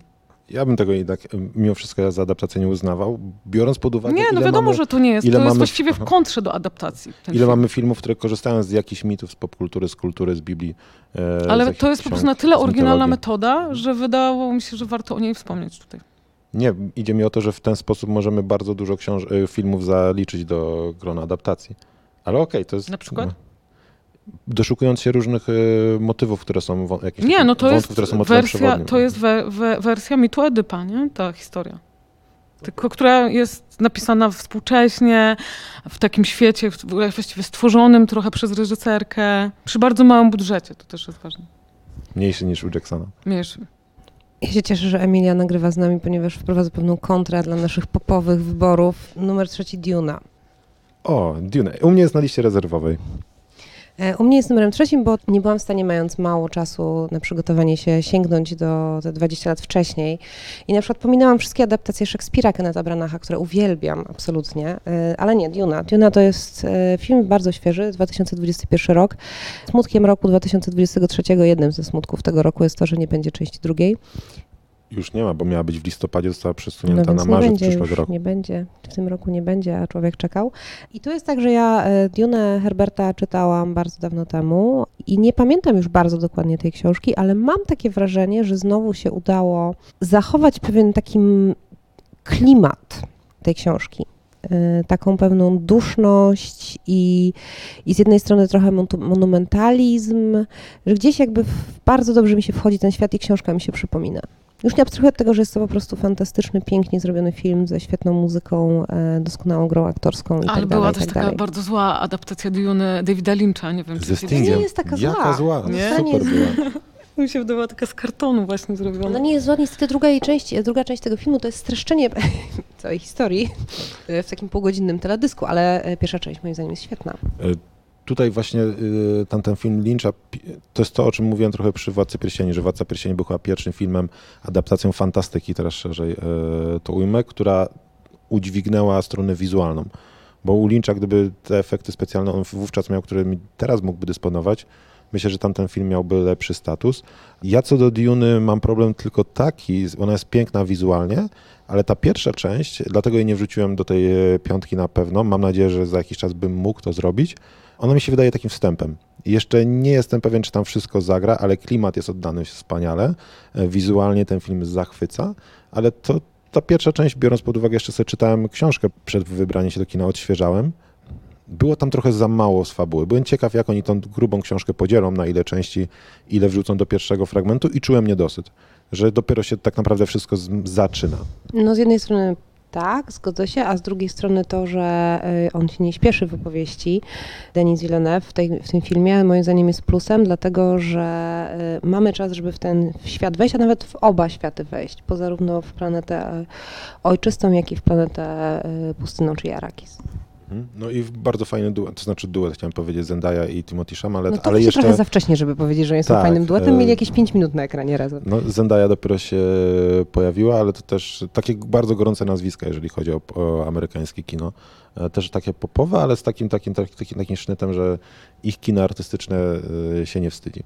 Ja bym tego jednak mimo wszystko za adaptację nie uznawał, biorąc pod uwagę, Nie, no ile, wiadomo, mamy, że to nie jest. ile To jest mamy- właściwie w kontrze do adaptacji. ile film. mamy filmów, które korzystają z jakichś mitów, z popkultury, z kultury, z Biblii. e, z Ale jakichś to jest po prostu na tyle z oryginalna metoda, że wydawało mi się, że warto o niej wspomnieć tutaj. Nie, idzie mi o to, że w ten sposób możemy bardzo dużo książ- e, filmów zaliczyć do grona adaptacji. Ale okej, to jest... Na przykład? No, doszukując się różnych y, motywów, które są, jakieś Nie, no to wątków, jest które są wersja, to jest we, we, wersja mitu Edypa, nie? Ta historia. Tylko, która jest napisana współcześnie, w takim świecie w- właściwie stworzonym trochę przez reżyserkę, przy bardzo małym budżecie, to też jest ważne. Mniejszy niż u Jacksona. Mniejszy. Ja się cieszę, że Emilia nagrywa z nami, ponieważ wprowadza pewną kontrę dla naszych popowych wyborów. Numer trzeci Duna. O, Dune. U mnie jest na liście rezerwowej. E, U mnie jest numerem trzecim, bo nie byłam w stanie, mając mało czasu na przygotowanie się, sięgnąć do te 20 lat wcześniej. I na przykład pominęłam wszystkie adaptacje Szekspira Kenneta Branacha, które uwielbiam absolutnie, E, ale nie, Duna. Duna to jest e, film bardzo świeży, 2021 rok. Smutkiem roku 2023, jednym ze smutków tego roku jest to, że nie będzie części drugiej. Już nie ma, bo miała być w listopadzie, została No przesunięta więc na marzec będzie przyszłego roku. nie będzie, w tym roku nie będzie, a człowiek czekał. I tu jest tak, że ja Dune Herberta czytałam bardzo dawno temu i nie pamiętam już bardzo dokładnie tej książki, ale mam takie wrażenie, że znowu się udało zachować pewien taki klimat tej książki. E, Taką pewną duszność i, i z jednej strony trochę monumentalizm, że gdzieś jakby bardzo dobrze mi się wchodzi ten świat i książka mi się przypomina. Już nie abstrahuję od tego, że jest to po prostu fantastyczny, pięknie zrobiony film ze świetną muzyką, e, doskonałą grą aktorską i Ale tak była dalej, i też tak taka dalej. bardzo zła adaptacja Dune Davida Lyncha, nie wiem, Ze czy Stingiem. nie jest taka Jaka zła. zła. Nie? Super była. Mi się wydawała taka z kartonu właśnie zrobiona. Ona nie jest zła, niestety druga jej część, druga część tego filmu to jest streszczenie całej historii e, w takim półgodzinnym teledysku, ale e, pierwsza część moim zdaniem jest świetna. Tutaj właśnie y, ten, film Lyncha, to jest to, o czym mówiłem trochę przy Władcy Pierścieni, że Władca Pierścieni był chyba pierwszym filmem, adaptacją fantastyki, teraz szerzej e, to ujmę, która udźwignęła stronę wizualną. Bo u Lyncha, gdyby te efekty specjalne on wówczas miał, którymi teraz mógłby dysponować, myślę, że tamten film miałby lepszy status. Ja co do Duny mam problem tylko taki, ona jest piękna wizualnie, ale ta pierwsza część, dlatego jej nie wrzuciłem do tej e, piątki na pewno, mam nadzieję, że za jakiś czas bym mógł to zrobić, ona mi się wydaje takim wstępem. Jeszcze nie jestem pewien, czy tam wszystko zagra, ale klimat jest oddany wspaniale. E, Wizualnie ten film zachwyca, ale to ta pierwsza część, biorąc pod uwagę, jeszcze sobie czytałem książkę przed wybraniem się do kina, odświeżałem. Było tam trochę za mało z fabuły. Byłem ciekaw, jak oni tą grubą książkę podzielą, na ile części, ile wrzucą do pierwszego fragmentu i czułem niedosyt, że dopiero się tak naprawdę wszystko z, zaczyna. No z jednej strony tak, zgodzę się, a z drugiej strony to, że y, on się nie śpieszy w opowieści, Denis Villeneuve w, tej, w tym filmie, moim zdaniem jest plusem, dlatego że y, mamy czas, żeby w ten świat wejść, a nawet w oba światy wejść, bo zarówno w planetę y, ojczystą, jak i w planetę pustynną, czyli Arrakis. Mhm. No i bardzo fajny duet, to znaczy duet, chciałem powiedzieć, Zendaya i Timothy Chalamet, No to ale ale jeszcze... trochę za wcześnie, żeby powiedzieć, że oni są Tak, fajnym duetem, e, mieli jakieś 5 minut na ekranie razem. No, Zendaya dopiero się pojawiła, ale to też takie bardzo gorące nazwiska, jeżeli chodzi o, o amerykańskie kino. E, Też takie popowe, ale z takim, takim, takim, takim, takim sznytem, że ich kino artystyczne e, się nie wstydzi.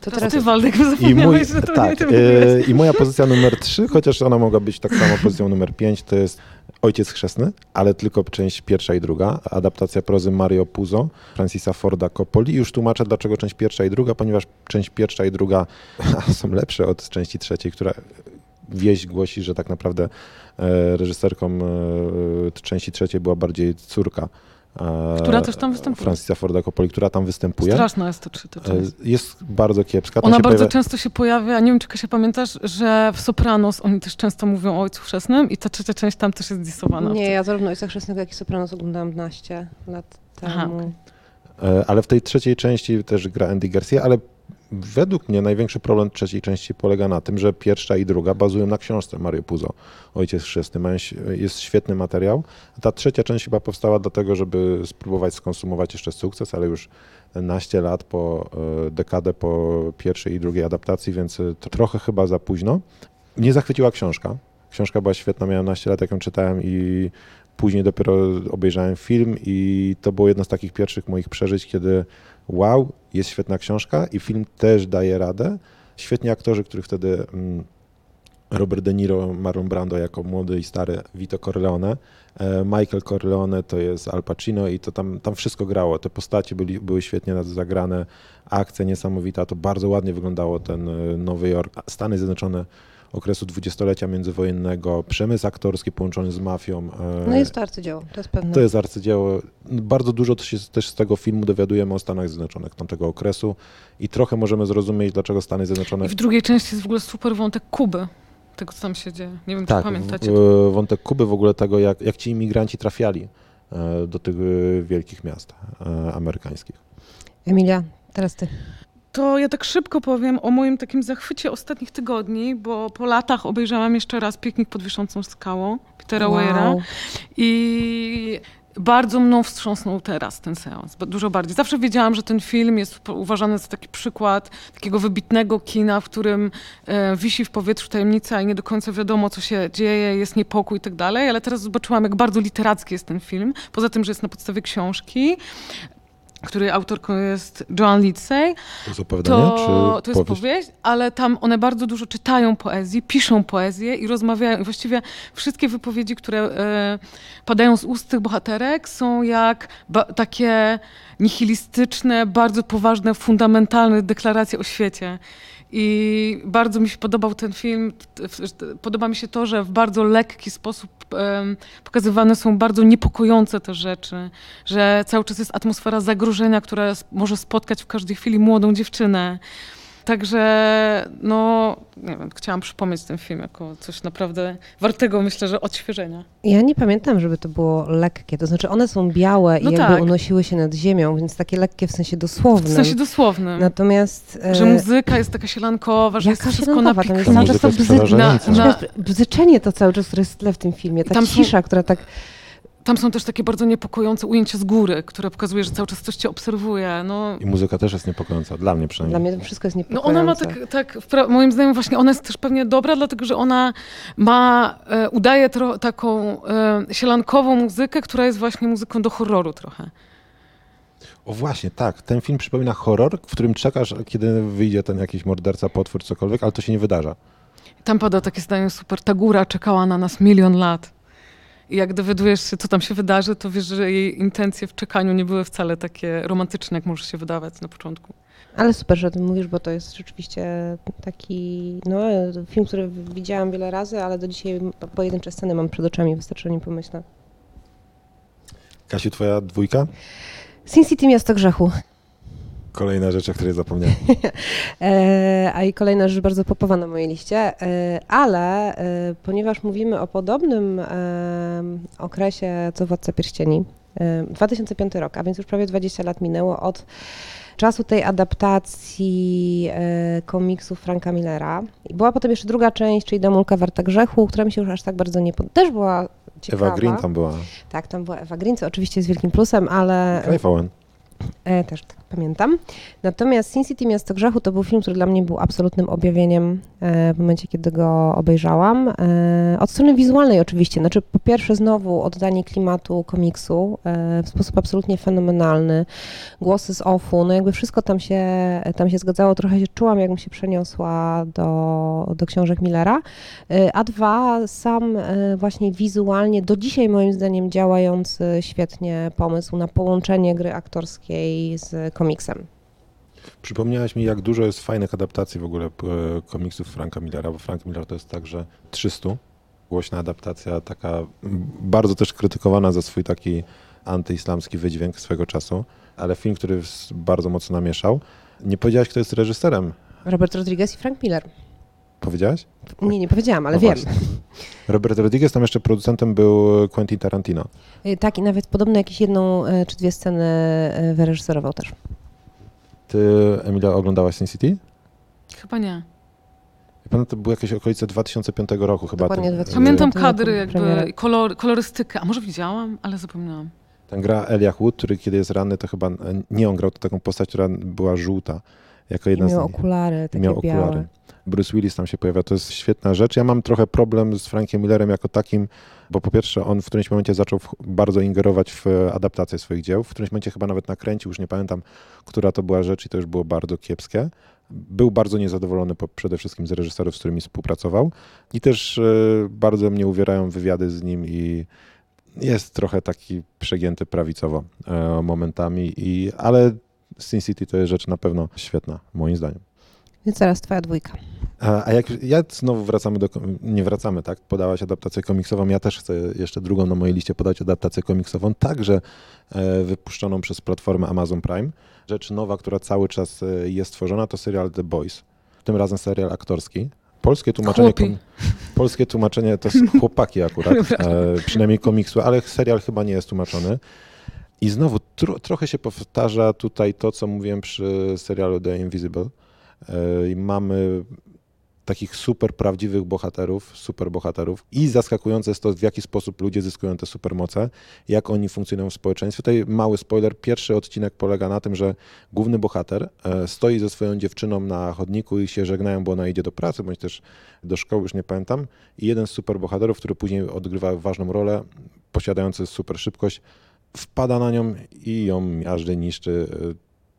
To To teraz ty, Waldek, I, mój, zapomniałeś, że to nie tak, ty e, mówiłeś. I moja pozycja numer 3, chociaż ona mogła być tak samo pozycją numer 5, to jest Ojciec Chrzestny, ale tylko część pierwsza i druga, adaptacja prozy Mario Puzo, Francisa Forda Coppoli. Już tłumaczę, dlaczego część pierwsza i druga, ponieważ część pierwsza i druga są lepsze od części trzeciej, która wieść głosi, że tak naprawdę e, reżyserką e, części trzeciej była bardziej córka. E, Która też tam występuje. Francisa Forda Coppoli, która tam występuje. Straszna jest to, czy to E, część. Jest bardzo kiepska. Tam Ona się bardzo pojawia- często się pojawia, nie wiem czy Kasia pamiętasz, że w Sopranos oni też często mówią o ojcu chrzestnym i ta trzecia część tam też jest disowana. Nie, ja zarówno Ojca Chrzestnego, jak i Sopranos oglądałam 12 lat temu. Aha. E, Ale w tej trzeciej części też gra Andy Garcia, ale według mnie największy problem trzeciej części polega na tym, że pierwsza i druga bazują na książce Mario Puzo, Ojciec Chrzestny. Jest świetny materiał. Ta trzecia część chyba powstała dlatego, żeby spróbować skonsumować jeszcze sukces, ale już naście lat po, e, dekadę po pierwszej i drugiej adaptacji, więc e, trochę chyba za późno. Mnie zachwyciła książka. Książka była świetna, miałem naście lat, jak ją czytałem i później dopiero obejrzałem film i to było jedno z takich pierwszych moich przeżyć, kiedy wow, jest świetna książka i film też daje radę. Świetni aktorzy, których wtedy mm, Robert De Niro, Marlon Brando jako młody i stary Vito Corleone, e, Michael Corleone to jest Al Pacino i to tam, tam wszystko grało. Te postacie byli, były świetnie zagrane, akcja niesamowita, to bardzo ładnie wyglądało ten e, Nowy Jork. Stany Zjednoczone okresu dwudziestolecia międzywojennego, przemysł aktorski połączony z mafią. e, No jest to arcydzieło, to jest pewne. to jest arcydzieło. Bardzo dużo też, się, też z tego filmu dowiadujemy o Stanach Zjednoczonych tamtego okresu i trochę możemy zrozumieć, dlaczego Stany Zjednoczone I w drugiej części jest w ogóle super wątek Kuby, tego co tam się dzieje. Nie wiem, czy Tak, pamiętacie. w- w- wątek Kuby w ogóle tego, jak, jak ci imigranci trafiali e, do tych e, wielkich miast e, amerykańskich. Emilia, teraz ty. To ja tak szybko powiem o moim takim zachwycie ostatnich tygodni, bo po latach obejrzałam jeszcze raz Piknik pod wiszącą skałą Petera Weira i bardzo mną wstrząsnął teraz ten seans, dużo bardziej. Zawsze wiedziałam, że ten film jest uważany za taki przykład takiego wybitnego kina, w którym e, wisi w powietrzu tajemnica i nie do końca wiadomo, co się dzieje, jest niepokój i tak dalej, ale teraz zobaczyłam, jak bardzo literacki jest ten film, poza tym, że jest na podstawie książki, której autorką jest Joan Lindsay, To jest opowiadanie, to, czy to jest powieść? powieść, ale tam one bardzo dużo czytają poezji, piszą poezję i rozmawiają. I właściwie wszystkie wypowiedzi, które e, padają z ust tych bohaterek, są jak ba- takie nihilistyczne, bardzo poważne, fundamentalne deklaracje o świecie. I bardzo mi się podobał ten film. Podoba mi się to, że w bardzo lekki sposób pokazywane są bardzo niepokojące te rzeczy, że cały czas jest atmosfera zagrożenia, która może spotkać w każdej chwili młodą dziewczynę. Także, no, nie wiem, chciałam przypomnieć ten film jako coś naprawdę wartego, myślę, że odświeżenia. Ja nie pamiętam, żeby to było lekkie. To znaczy one są białe No i jakby tak. unosiły się nad ziemią, więc takie lekkie w sensie dosłownym. W sensie dosłownym. Natomiast... e, że muzyka jest taka sielankowa, że jest Jaka wszystko sielankowa? Tam jest cały czas to jest bzy... na- Natomiast bzyczenie to cały czas, które jest w tle w tym filmie. Ta Tam są- cisza, która tak... Tam są też takie bardzo niepokojące ujęcia z góry, które pokazuje, że cały czas coś cię obserwuje. No, I muzyka też jest niepokojąca, dla mnie przynajmniej. Dla mnie to wszystko jest No niepokojące. ona ma tak, tak moim zdaniem właśnie ona jest też pewnie dobra, dlatego że ona ma, e, udaje tro, taką e, sielankową muzykę, która jest właśnie muzyką do horroru trochę. O właśnie, tak. Ten film przypomina horror, w którym czekasz, kiedy wyjdzie ten jakiś morderca, potwór, cokolwiek, ale to się nie wydarza. Tam pada takie zdanie super, ta góra czekała na nas milion lat. I jak dowiadujesz się, co tam się wydarzy, to wiesz, że jej intencje w czekaniu nie były wcale takie romantyczne, jak może się wydawać na początku. Ale super, że o tym mówisz, bo to jest rzeczywiście taki no, film, który widziałam wiele razy, ale do dzisiaj pojedyncze sceny mam przed oczami, wystarczy o nim pomyślę. Kasiu, twoja dwójka? Sin City Miasto Grzechu. Kolejna rzecz, o której zapomniałem. E, a i kolejna rzecz bardzo popowa na mojej liście, e, ale e, ponieważ mówimy o podobnym okresie co Władca Pierścieni, e, 2005 rok, a więc już prawie 20 lat minęło od czasu tej adaptacji komiksu Franka Millera. I była potem jeszcze druga część, czyli Damulka Warta Grzechu, która mi się już aż tak bardzo nie podobała. Też była ciekawa. Ewa Green tam była. Tak, tam była Ewa Green, co oczywiście jest wielkim plusem, ale... Clive Owen. E, też tak pamiętam. Natomiast Sin City Miasto Grzechu to był film, który dla mnie był absolutnym objawieniem e, w momencie, kiedy go obejrzałam. E, od strony wizualnej oczywiście. Znaczy po pierwsze znowu oddanie klimatu komiksu e, w sposób absolutnie fenomenalny. Głosy z offu, no jakby wszystko tam się, tam się zgadzało. Trochę się czułam, jakbym się przeniosła do, do książek Millera. E, a dwa, sam e, właśnie wizualnie, do dzisiaj moim zdaniem działający świetnie pomysł na połączenie gry aktorskiej z komiksem. Przypomniałaś mi, jak dużo jest fajnych adaptacji w ogóle e, komiksów Franka Millera, bo Frank Miller to jest także 300. Głośna adaptacja, taka bardzo też krytykowana za swój taki antyislamski wydźwięk swego czasu, ale film, który bardzo mocno namieszał. Nie powiedziałaś, kto jest reżyserem. Robert Rodriguez i Frank Miller. Powiedziałaś? Nie, nie powiedziałam, ale No wiem. właśnie. Robert Rodriguez, tam jeszcze producentem był Quentin Tarantino. Y, Tak, i nawet podobno jakieś jedną y, czy dwie sceny wyreżyserował też. Ty, Emilia, oglądałaś Sin City? Chyba nie. Pamiętam, to były jakieś okolice 2005 roku chyba. Dokładnie ten, 2005. Pamiętam kadry, jakby kolor, kolorystykę. A może widziałam, ale zapomniałam. Ten gra Elijah Wood, który kiedy jest ranny, to chyba nie on grał, to taką postać, która była żółta. Jako I jedna z miał nich. okulary takie miał białe. okulary. Bruce Willis tam się pojawia, to jest świetna rzecz. Ja mam trochę problem z Frankiem Millerem jako takim, bo po pierwsze on w którymś momencie zaczął bardzo ingerować w e, adaptację swoich dzieł. W którymś momencie chyba nawet nakręcił, już nie pamiętam, która to była rzecz i to już było bardzo kiepskie. Był bardzo niezadowolony po, przede wszystkim z reżyserów, z którymi współpracował i też e, bardzo mnie uwierają wywiady z nim i jest trochę taki przegięty prawicowo e, momentami, i, ale Sin City to jest rzecz na pewno świetna, moim zdaniem. Więc teraz twoja dwójka. A, jak ja znowu wracamy do. Nie wracamy, tak? Podałaś adaptację komiksową. Ja też chcę jeszcze drugą na mojej liście podać adaptację komiksową, także e, wypuszczoną przez platformę Amazon Prime. Rzecz nowa, która cały czas e, jest tworzona, to serial The Boys. Tym razem serial aktorski. Polskie tłumaczenie, kom, polskie tłumaczenie to s- chłopaki akurat, e, przynajmniej komiksu, ale serial chyba nie jest tłumaczony. I znowu tro, trochę się powtarza tutaj to, co mówiłem przy serialu The Invisible. E, i mamy takich super prawdziwych bohaterów, super bohaterów i zaskakujące jest to, w jaki sposób ludzie zyskują te supermoce, jak oni funkcjonują w społeczeństwie. Tutaj mały spoiler, pierwszy odcinek polega na tym, że główny bohater e, stoi ze swoją dziewczyną na chodniku i się żegnają, bo ona idzie do pracy, bądź też do szkoły, już nie pamiętam, i jeden z super bohaterów, który później odgrywa ważną rolę, posiadający super szybkość, wpada na nią i ją miażdży, niszczy.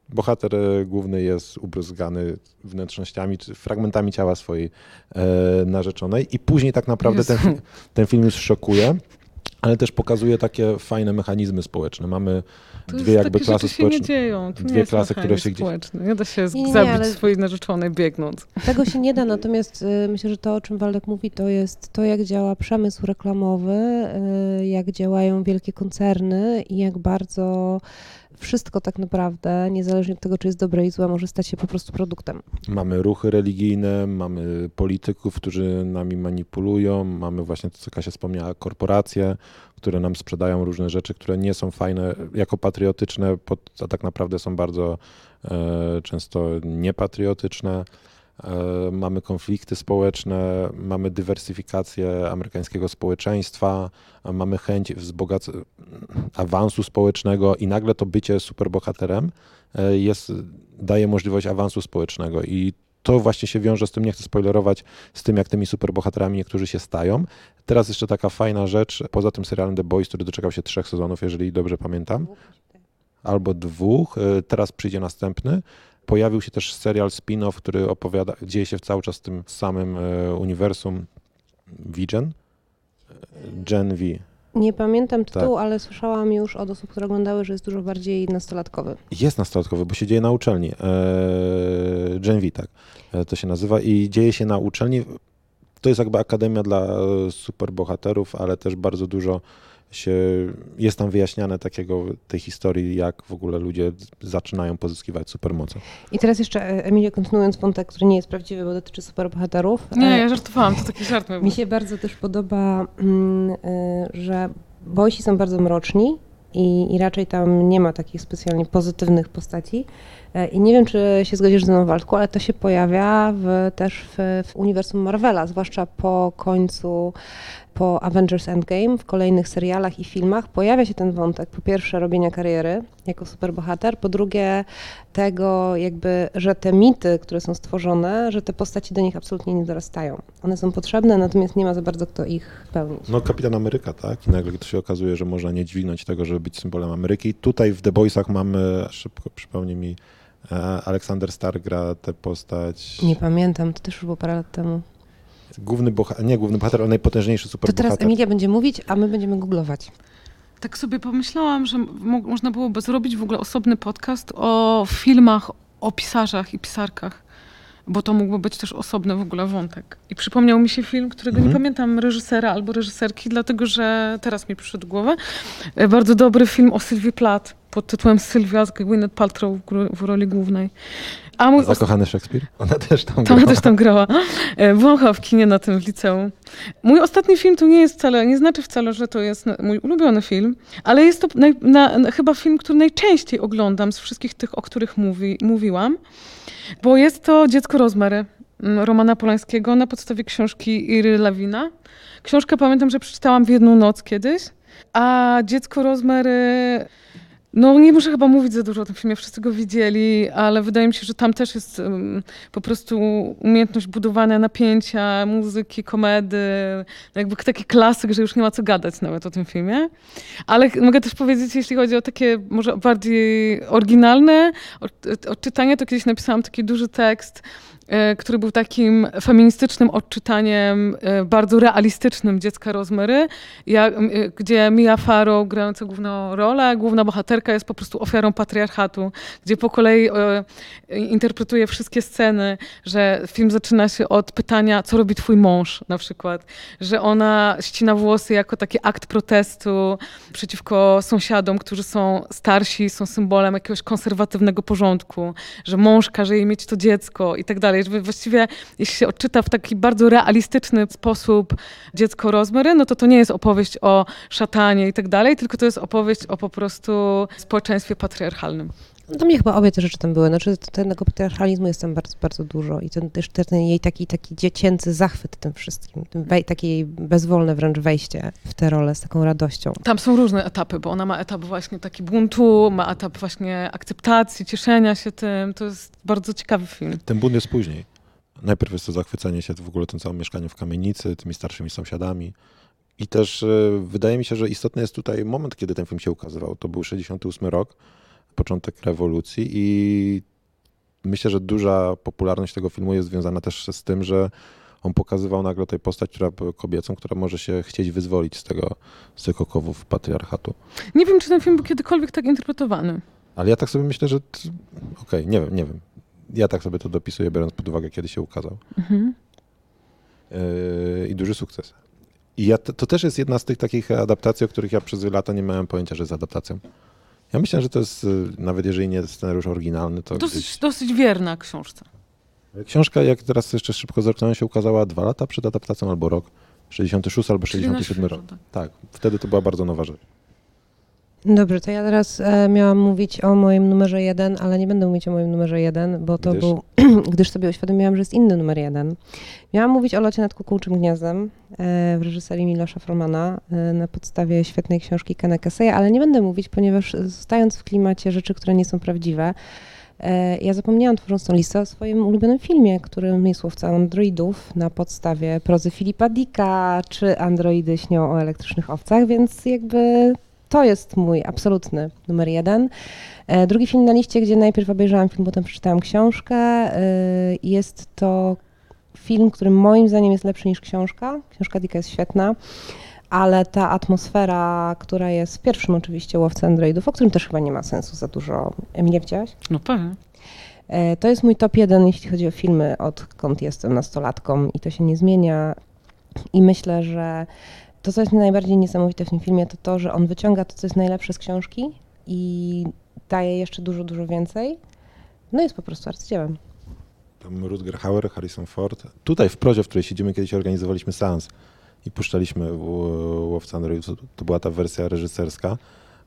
Bohater e, główny jest ubryzgany wnętrznościami, czy fragmentami ciała swojej e, narzeczonej i później tak naprawdę ten, ten film już szokuje, ale też pokazuje takie fajne mechanizmy społeczne. Mamy To dwie jest jakby takie klasy rzeczy się nie społeczne. dzieją. To Dwie nie klasy, które się gdzieś-. Nie da się Nie, nie, zabić ale- swojej narzeczonej biegnąc. Tego się nie da, natomiast y, myślę, że to, o czym Waldek mówi, to jest to, jak działa przemysł reklamowy, y, jak działają wielkie koncerny i jak bardzo wszystko tak naprawdę, niezależnie od tego, czy jest dobre i złe, może stać się po prostu produktem. Mamy ruchy religijne, mamy polityków, którzy nami manipulują, mamy właśnie to, co Kasia wspomniała, korporacje, które nam sprzedają różne rzeczy, które nie są fajne jako patriotyczne, a tak naprawdę są bardzo e, często niepatriotyczne. E, mamy konflikty społeczne, mamy dywersyfikację amerykańskiego społeczeństwa, a mamy chęć wzbogac- awansu społecznego i nagle to bycie superbohaterem e, jest, daje możliwość awansu społecznego i to właśnie się wiąże z tym, nie chcę spoilerować, z tym, jak tymi superbohaterami niektórzy się stają. Teraz jeszcze taka fajna rzecz, poza tym serialem The Boys, który doczekał się trzech sezonów, jeżeli dobrze pamiętam, albo dwóch, e, teraz przyjdzie następny. Pojawił się też serial spin-off, który opowiada, dzieje się cały czas w tym samym e, uniwersum Vigen, Gen V. Nie pamiętam tytułu, ale słyszałam już od osób, które oglądały, że jest dużo bardziej nastolatkowy. Jest nastolatkowy, bo się dzieje na uczelni. Eee, Gen V, tak, e, to się nazywa i dzieje się na uczelni. To jest jakby akademia dla e, superbohaterów, ale też bardzo dużo się, jest tam wyjaśniane takiego, tej historii, jak w ogóle ludzie zaczynają pozyskiwać supermoce. I teraz jeszcze, e, Emilia, kontynuując wątek, który nie jest prawdziwy, bo dotyczy superbohaterów. Nie, e, ja żartowałam, to taki żart Mi się bardzo też podoba, mm, y, że boysi są bardzo mroczni i, i raczej tam nie ma takich specjalnie pozytywnych postaci. E, I nie wiem, czy się zgodzisz ze mną, Waldku, ale to się pojawia w, też w, w uniwersum Marvela, zwłaszcza po końcu, po Avengers Endgame, w kolejnych serialach i filmach pojawia się ten wątek, po pierwsze robienia kariery jako superbohater, po drugie tego jakby, że te mity, które są stworzone, że te postaci do nich absolutnie nie dorastają. One są potrzebne, natomiast nie ma za bardzo kto ich pełnić. No Kapitan Ameryka, tak? I nagle to się okazuje, że można nie dźwignąć tego, żeby być symbolem Ameryki. Tutaj w The Boysach mamy, szybko przypomnij mi, Aleksander Starr gra tę postać. Nie pamiętam, to też już było parę lat temu. Główny bohater, nie główny bohater, ale najpotężniejszy To superbohater. teraz Emilia będzie mówić, a my będziemy googlować. Tak sobie pomyślałam, że mo- można byłoby zrobić w ogóle osobny podcast o filmach, o pisarzach i pisarkach, bo to mógłby być też osobny w ogóle wątek. I przypomniał mi się film, którego nie Mhm. pamiętam reżysera albo reżyserki, dlatego że teraz mi przyszedł do głowy. E, Bardzo dobry film o Sylwii Plath pod tytułem Sylwia z Gwyneth Paltrow w, roli głównej. A mój Zakochany Szekspir? Ona też tam to ona grała. też tam grała. E, Byłam chyba w kinie na tym w liceum. Mój ostatni film to nie jest wcale, nie znaczy wcale, że to jest mój ulubiony film, ale jest to naj, na, na, chyba film, który najczęściej oglądam z wszystkich tych, o których mówi, mówiłam, bo jest to Dziecko Rozmary mm, Romana Polańskiego na podstawie książki Iry Lawina. Książkę pamiętam, że przeczytałam w jedną noc kiedyś, a Dziecko Rozmary... No nie muszę chyba mówić za dużo o tym filmie, wszyscy go widzieli, ale wydaje mi się, że tam też jest um, po prostu umiejętność budowania napięcia, muzyki, komedy, jakby taki klasyk, że już nie ma co gadać nawet o tym filmie. Ale mogę też powiedzieć, jeśli chodzi o takie może bardziej oryginalne od- odczytanie, to kiedyś napisałam taki duży tekst który był takim feministycznym odczytaniem e, bardzo realistycznym dziecka m, e, gdzie Mia Farrow grająca główną rolę, główna bohaterka jest po prostu ofiarą patriarchatu, gdzie po kolei e, interpretuje wszystkie sceny, że film zaczyna się od pytania, co robi twój mąż na przykład, że ona ścina włosy jako taki akt protestu przeciwko sąsiadom, którzy są starsi, są symbolem jakiegoś konserwatywnego porządku, że mąż każe jej mieć to dziecko i tak dalej. Że Właściwie jeśli się odczyta w taki bardzo realistyczny sposób dziecko Rosemary, no to to nie jest opowieść o szatanie i tak dalej, tylko to jest opowieść o po prostu społeczeństwie patriarchalnym. No to mnie chyba obie te rzeczy tam były. Znaczy tego patriarchalizmu jest tam bardzo, bardzo dużo i ten, też ten jej taki, taki dziecięcy zachwyt tym wszystkim, tym wej, takie jej bezwolne wręcz wejście w tę rolę z taką radością. Tam są różne etapy, bo ona ma etap właśnie taki buntu, ma etap właśnie akceptacji, cieszenia się tym. To jest bardzo ciekawy film. Ten bunt jest później. Najpierw jest to zachwycenie się w ogóle tym całym mieszkaniem w kamienicy, tymi starszymi sąsiadami. I też e, wydaje mi się, że istotny jest tutaj moment, kiedy ten film się ukazywał. To był 68 rok, początek rewolucji i myślę, że duża popularność tego filmu jest związana też z tym, że on pokazywał nagle tutaj postać, która była kobiecą, która może się chcieć wyzwolić z tego, z tych okowów patriarchatu. Nie wiem, czy ten film był kiedykolwiek tak interpretowany. Ale ja tak sobie myślę, że okej, nie wiem, nie wiem. Ja tak sobie to dopisuję, biorąc pod uwagę, kiedy się ukazał. Mhm. Yy, i duży sukces. I ja, to, to też jest jedna z tych takich adaptacji, o których ja przez lata nie miałem pojęcia, że jest adaptacją. Ja myślę, że to jest, yy, nawet jeżeli nie scenariusz oryginalny, to Dosyć, gdzieś... dosyć wierna książce. Książka, jak teraz jeszcze szybko zerknąłem, się ukazała dwa lata przed adaptacją albo rok. 66 albo Czyli na 67 świeżo, rok. tak. Tak, wtedy to była bardzo nowa rzecz. Dobrze, to ja teraz e, miałam mówić o moim numerze jeden, ale nie będę mówić o moim numerze jeden, bo to Gdyż? był, gdyż sobie uświadomiłam, że jest inny numer jeden. Miałam mówić o locie nad kukułczym gniazdem e, w reżyserii Milosza Formana e, na podstawie świetnej książki Kena Kaseya, ale nie będę mówić, ponieważ e, zostając w klimacie rzeczy, które nie są prawdziwe, e, ja zapomniałam, tworząc tą listę, o swoim ulubionym filmie, którym jest Łowca Androidów na podstawie prozy Filipa Dicka, czy Androidy śnią o elektrycznych owcach, więc jakby to jest mój absolutny numer jeden. E, Drugi film na liście, gdzie najpierw obejrzałam film, potem przeczytałam książkę, e, jest to film, który moim zdaniem jest lepszy niż książka. Książka Dicka jest świetna, ale ta atmosfera, która jest w pierwszym oczywiście Łowcy Androidów, o którym też chyba nie ma sensu za dużo. Emilia, widziałaś? No pewnie. E, To jest mój top jeden, jeśli chodzi o filmy, odkąd jestem nastolatką i to się nie zmienia. I myślę, że to, co jest najbardziej niesamowite w tym filmie, to to, że on wyciąga to, co jest najlepsze z książki i daje jeszcze dużo, dużo więcej. No jest po prostu arcydziełem. Tam Rutger Hauer, Harrison Ford. Tutaj w prozie, w której siedzimy, kiedyś organizowaliśmy seans i puszczaliśmy Łowca Androidów. To była ta wersja reżyserska.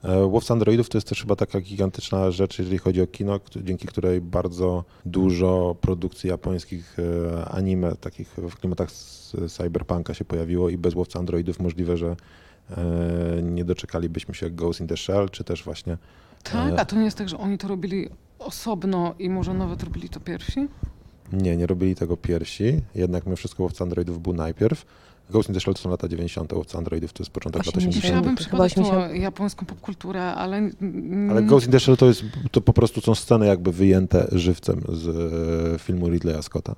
E, Łowca Androidów to jest też chyba taka gigantyczna rzecz, jeżeli chodzi o kino, dzięki której bardzo dużo produkcji japońskich e, anime, takich w klimatach cyberpunka się pojawiło i bez Łowca Androidów możliwe, że e, nie doczekalibyśmy się Ghost in the Shell, czy też właśnie Tak? A to nie jest tak, że oni to robili osobno i może nawet robili to pierwsi? Nie, nie robili tego pierwsi, jednak mimo wszystko Łowca Androidów był najpierw. Ghost in the Shell to są lata 90., Łowca Androidów to jest początek lat 80. 80. Musiałabym to przebadać chyba tą 80. japońską popkulturę, ale... mm, Ale Ghost in the Shell to, jest, to po prostu są sceny jakby wyjęte żywcem z e, filmu Ridleya Scotta.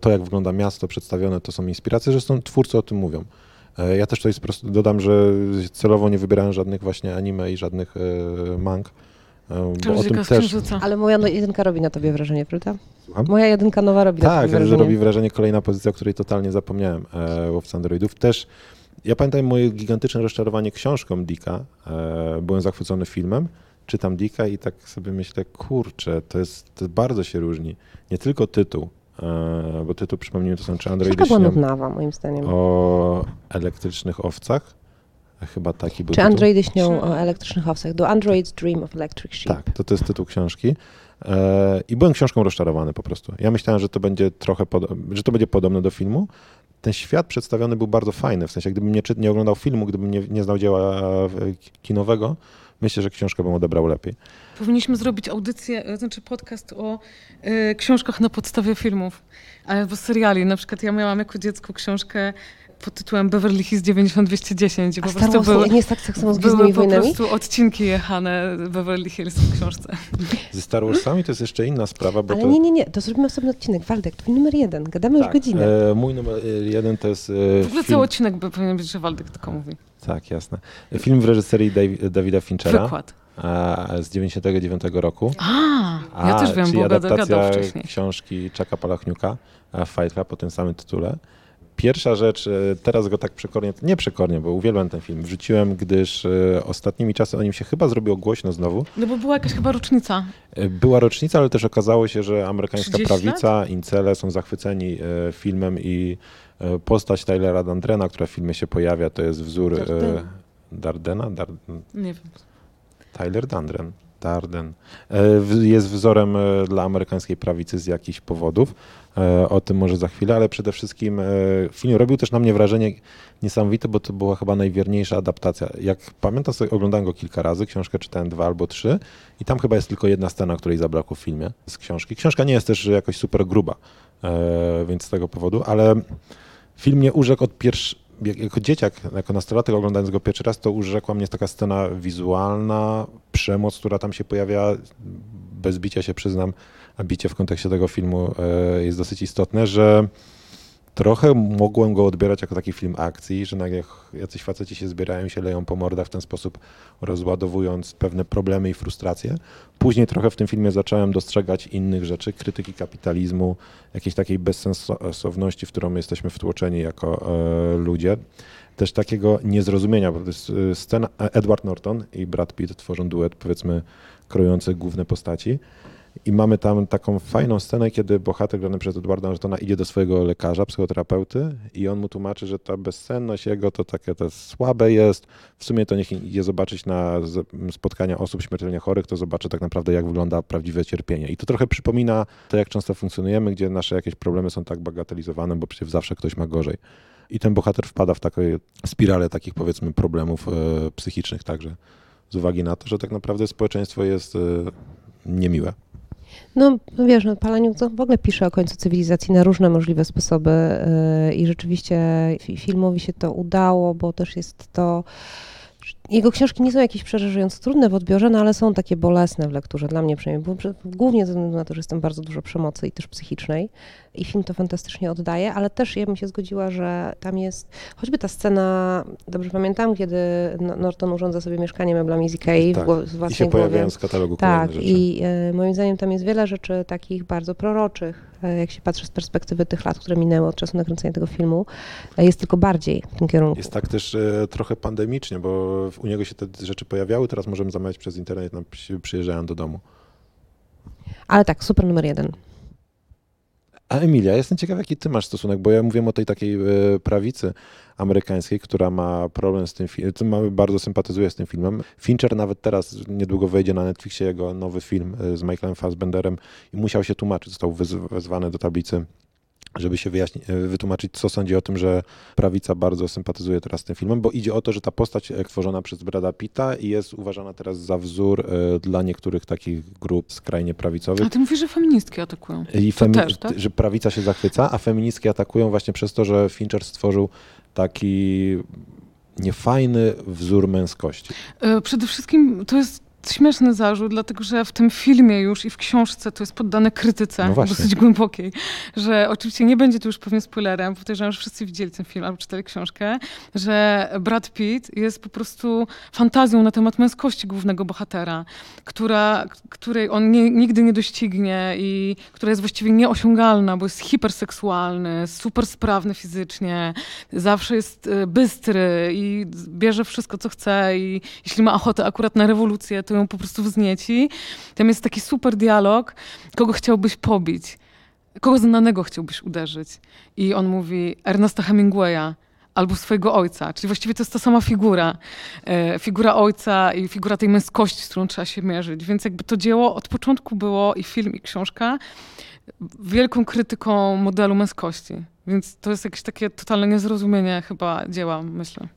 To jak wygląda miasto przedstawione to są inspiracje, zresztą twórcy o tym mówią. E, Ja też tutaj po prostu dodam, że celowo nie wybierałem żadnych właśnie anime i żadnych e, mang, bo o tym też... Ale moja no- jedynka robi na tobie wrażenie, prawda? Słucham? Moja jedynka nowa robi na Tak, tobie że wrażenie. robi wrażenie kolejna pozycja, o której totalnie zapomniałem, e, Łowca Androidów. Też, ja pamiętam moje gigantyczne rozczarowanie książką Dicka, e, byłem zachwycony filmem, czytam Dicka i tak sobie myślę, kurczę, to jest, to bardzo się różni. Nie tylko tytuł, e, bo tytuł, przypomnijmy, to są czy Androidy Książka była nudnawa, moim zdaniem. o elektrycznych owcach. Chyba taki był Czy tytuł. Androidy śnią o elektrycznych owcach? Do Android's Dream of Electric Sheep. Tak, to, to jest tytuł książki. E, I byłem książką rozczarowany po prostu. Ja myślałem, że to będzie trochę, że to będzie podobne do filmu. Ten świat przedstawiony był bardzo fajny, w sensie gdybym nie, nie oglądał filmu, gdybym nie, nie znał dzieła e, kinowego, myślę, że książkę bym odebrał lepiej. Powinniśmy zrobić audycję, e, znaczy podcast o e, książkach na podstawie filmów albo seriali. Na przykład ja miałam jako dziecko książkę pod tytułem Beverly Hills 9210. i A po Star Wars były, nie jest tak, samo z były Gwiezdnymi po Wojnami? prostu odcinki jechane Beverly Hills w książce. Ze Star Warsami to jest jeszcze inna sprawa, bo Ale to... nie, nie, nie, to zrobimy osobny odcinek. Waldek, twój numer jeden. Gadamy już Tak, godzinę. e, mój numer jeden to jest e, W ogóle film... cały odcinek by powinien być, że Waldek tylko mówi. Tak, jasne. Film w reżyserii Davi- Davida Finchera Wykład. a, z 99 roku. A, ja też wiem, bo gada, adaptacja gadał wcześniej. książki Chucka Palachniuka, e, Fight Club o tym samym tytule. Pierwsza rzecz, e, teraz go tak przekornie, nie przekornie, bo uwielbiam ten film, wrzuciłem, gdyż e, ostatnimi czasy o nim się chyba zrobiło głośno znowu. No bo była jakaś chyba rocznica. E, Była rocznica, ale też okazało się, że amerykańska 30 prawica, incele są zachwyceni filmem i postać Tylera Dandrena, która w filmie się pojawia, to jest wzór Dardena. Dardena? Dar, Nie wiem. Tyler Dandren. Darden. E, Jest wzorem e, dla amerykańskiej prawicy z jakichś powodów. E, O tym może za chwilę, ale przede wszystkim film robił też na mnie wrażenie niesamowite, bo to była chyba najwierniejsza adaptacja. Jak pamiętam, sobie oglądałem go kilka razy, książkę czytałem dwa albo trzy i tam chyba jest tylko jedna scena, której zabrakło w filmie z książki. Książka nie jest też jakoś super gruba, więc z tego powodu, ale film mnie urzekł od pierwszego jako dzieciak, jako nastolatek oglądając go pierwszy raz, to urzekła mnie taka scena wizualna, przemoc, która tam się pojawia, bez bicia się przyznam, a bicie w kontekście tego filmu e, jest dosyć istotne, że trochę mogłem go odbierać jako taki film akcji, że nagle jacyś faceci się zbierają się leją po mordach w ten sposób, rozładowując pewne problemy i frustracje. Później trochę w tym filmie zacząłem dostrzegać innych rzeczy, krytyki kapitalizmu, jakiejś takiej bezsensowności, w którą jesteśmy wtłoczeni jako e, ludzie. Też takiego niezrozumienia, bo to jest e, scena, Edward Norton i Brad Pitt tworzą duet, powiedzmy, krojący główne postaci. I mamy tam taką fajną scenę, kiedy bohater grany przez Edwarda Nortona idzie do swojego lekarza, psychoterapeuty i on mu tłumaczy, że ta bezsenność jego to takie to słabe jest. W sumie to niech idzie zobaczyć na spotkania osób śmiertelnie chorych, to zobaczy tak naprawdę jak wygląda prawdziwe cierpienie. I to trochę przypomina to, jak często funkcjonujemy, gdzie nasze jakieś problemy są tak bagatelizowane, bo przecież zawsze ktoś ma gorzej. I ten bohater wpada w taką spiralę takich powiedzmy problemów e, psychicznych także z uwagi na to, że tak naprawdę społeczeństwo jest e, niemiłe. No wiesz, no, Palaniuk w ogóle pisze o końcu cywilizacji na różne możliwe sposoby yy, i rzeczywiście fi- filmowi się to udało, bo też jest to... Jego książki nie są jakieś przerażająco trudne w odbiorze, no ale są takie bolesne w lekturze, dla mnie przynajmniej, bo, głównie ze względu na to, że jest tam bardzo dużo przemocy i też psychicznej i film to fantastycznie oddaje, ale też ja bym się zgodziła, że tam jest choćby ta scena, dobrze pamiętam, kiedy No- Norton urządza sobie mieszkanie meblami z Ikei Tak. w, gło- w I się własnej głowie. pojawiają z katalogu Tak, rzeczy. i e, moim zdaniem tam jest wiele rzeczy takich bardzo proroczych, e, jak się patrzy z perspektywy tych lat, które minęły od czasu nakręcenia tego filmu, e, jest tylko bardziej w tym kierunku. Jest tak też trochę pandemicznie, bo u niego się te rzeczy pojawiały, teraz możemy zamawiać przez internet, nam przy- przyjeżdżają do domu. Ale tak, super numer jeden. A Emilia, jestem ciekaw, jaki ty masz stosunek, bo ja mówiłem o tej takiej e, prawicy amerykańskiej, która ma problem z tym filmem, bardzo sympatyzuje z tym filmem. Fincher nawet teraz niedługo wejdzie na Netflixie jego nowy film e, z Michaelem Fassbenderem i musiał się tłumaczyć, został wezwany do tablicy żeby się wyjaśni- e, wytłumaczyć, co sądzi o tym, że prawica bardzo sympatyzuje teraz z tym filmem, bo idzie o to, że ta postać e, tworzona przez Brada Pitta jest uważana teraz za wzór e, dla niektórych takich grup skrajnie prawicowych. A ty mówisz, że feministki atakują. I femi- też, tak? że prawica się zachwyca, a feministki atakują właśnie przez to, że Fincher stworzył taki niefajny wzór męskości. Przede wszystkim to jest śmieszny zarzut, dlatego że w tym filmie już i w książce to jest poddane krytyce No dosyć głębokiej, że oczywiście nie będzie to już pewnie spoilerem, podejrzewam, że wszyscy widzieli ten film albo czytali książkę, że Brad Pitt jest po prostu fantazją na temat męskości głównego bohatera, która, której on nie, nigdy nie doścignie i która jest właściwie nieosiągalna, bo jest hiperseksualny, super sprawny fizycznie, zawsze jest e, bystry i bierze wszystko, co chce i jeśli ma ochotę akurat na rewolucję, to ją po prostu wznieci. Tam jest taki super dialog, kogo chciałbyś pobić, kogo znanego chciałbyś uderzyć. I on mówi Ernesta Hemingwaya, albo swojego ojca, czyli właściwie to jest ta sama figura. E, figura ojca i figura tej męskości, z którą trzeba się mierzyć. Więc jakby to dzieło od początku było i film, i książka wielką krytyką modelu męskości. Więc to jest jakieś takie totalne niezrozumienie chyba dzieła, myślę.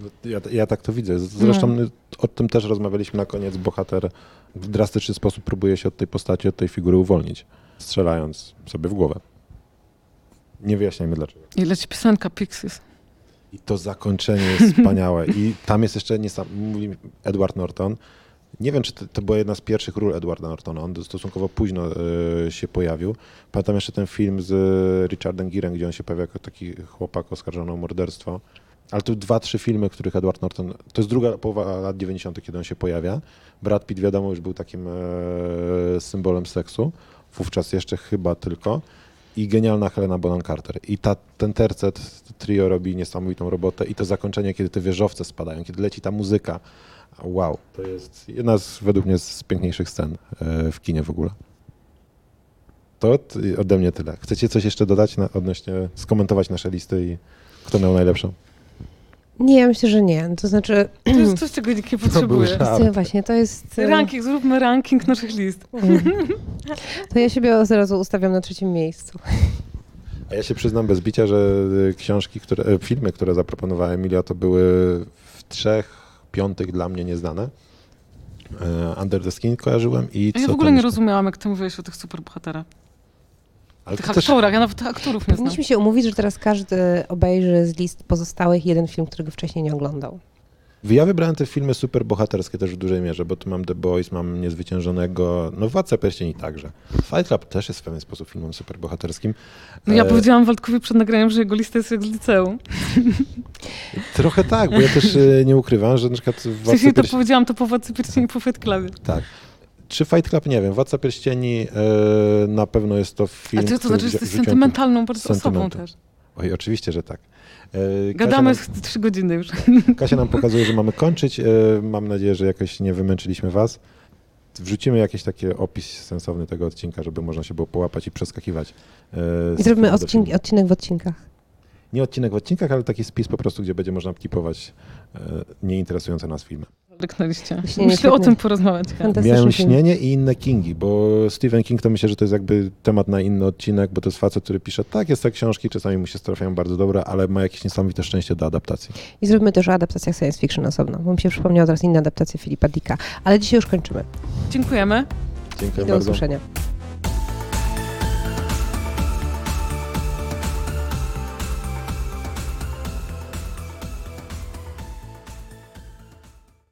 No, Ja, ja tak to widzę. Zresztą o tym też rozmawialiśmy na koniec. Bohater w drastyczny sposób próbuje się od tej postaci, od tej figury uwolnić, strzelając sobie w głowę. Nie wyjaśniajmy dlaczego. I leci piosenka Pixies. I to zakończenie jest wspaniałe. I tam jest jeszcze niesam... mówi Edward Norton. Nie wiem, czy to, to była jedna z pierwszych ról Edwarda Nortona. On stosunkowo późno e, się pojawił. Pamiętam jeszcze ten film z e, Richardem Girem, gdzie on się pojawia jako taki chłopak oskarżony o morderstwo. Ale tu dwa, trzy filmy, których Edward Norton. To jest druga połowa lat 90., kiedy on się pojawia. Brad Pitt, wiadomo, już był takim e, symbolem seksu. Wówczas jeszcze chyba tylko. I genialna Helena Bonham Carter. I ta, ten tercet, trio robi niesamowitą robotę. I to zakończenie, kiedy te wieżowce spadają, kiedy leci ta muzyka. Wow. To jest jedna z, według mnie, z piękniejszych scen e, w kinie w ogóle. To od- ode mnie tyle. Chcecie coś jeszcze dodać na, odnośnie, skomentować nasze listy i kto miał najlepszą? Nie, ja myślę, że nie. To znaczy, To jest coś, czego nikt nie potrzebuje. żart. właśnie, to jest... e, Ranking, zróbmy ranking naszych list. To ja siebie od razu ustawiam na trzecim miejscu. A ja się przyznam bez bicia, że y, książki, które, e, filmy, które zaproponowała Emilia, to były w trzech piątych dla mnie nieznane. Under the Skin kojarzyłem i A ja co w ogóle nie rozumiałam, jak ty mówiłeś o tych superbohaterach. Ale Tych to też, aktorach, ja nawet aktorów nie znam. Powinniśmy się umówić, że teraz każdy obejrzy z list pozostałych jeden film, którego wcześniej nie oglądał. ja wybrałem te filmy super bohaterskie też w dużej mierze, bo tu mam The Boys, mam Niezwyciężonego, no Władca Pierścieni także. Fight Club też jest w pewien sposób filmem super bohaterskim. No ja E, powiedziałam Waldkowi przed nagraniem, że jego lista jest jak z liceum. Trochę tak, bo ja też e, nie ukrywam, że na przykład Władca Wcześniej to Pierścieni... powiedziałam to po Władcy Pierścieni po Fight Clubie. Tak. Czy Fight Club? Nie wiem. Władca Pierścieni e, na pewno jest to film, A ty to znaczy, że jesteś sentymentalną bardzo osobą sentymentu. też. Oj, oczywiście, że tak. E, Gadamy Kasia trzy godziny już. nam, Kasia nam pokazuje, że mamy kończyć. E, mam nadzieję, że jakoś nie wymęczyliśmy was. Wrzucimy jakiś taki opis sensowny tego odcinka, żeby można się było połapać i przeskakiwać. e, z I zrobimy filmu do odcink, filmu. odcinek w odcinkach. Nie odcinek w odcinkach, ale taki spis po prostu, gdzie będzie można tipować e, nieinteresujące nas filmy. Ryknęliście. Śnienie Myślę o tym porozmawiać. Miałem śnienie i inne Kingi, bo Stephen King to myślę, że to jest jakby temat na inny odcinek, bo to jest facet, który pisze, tak, jest te książki, czasami mu się trafiają bardzo dobre, ale ma jakieś niesamowite szczęście do adaptacji. I zrobimy też o adaptacjach science fiction osobno, bo mi się przypomniała teraz inna adaptacja Filipa Dicka. Ale dzisiaj już kończymy. Dziękujemy. Dziękuję Do bardzo. usłyszenia.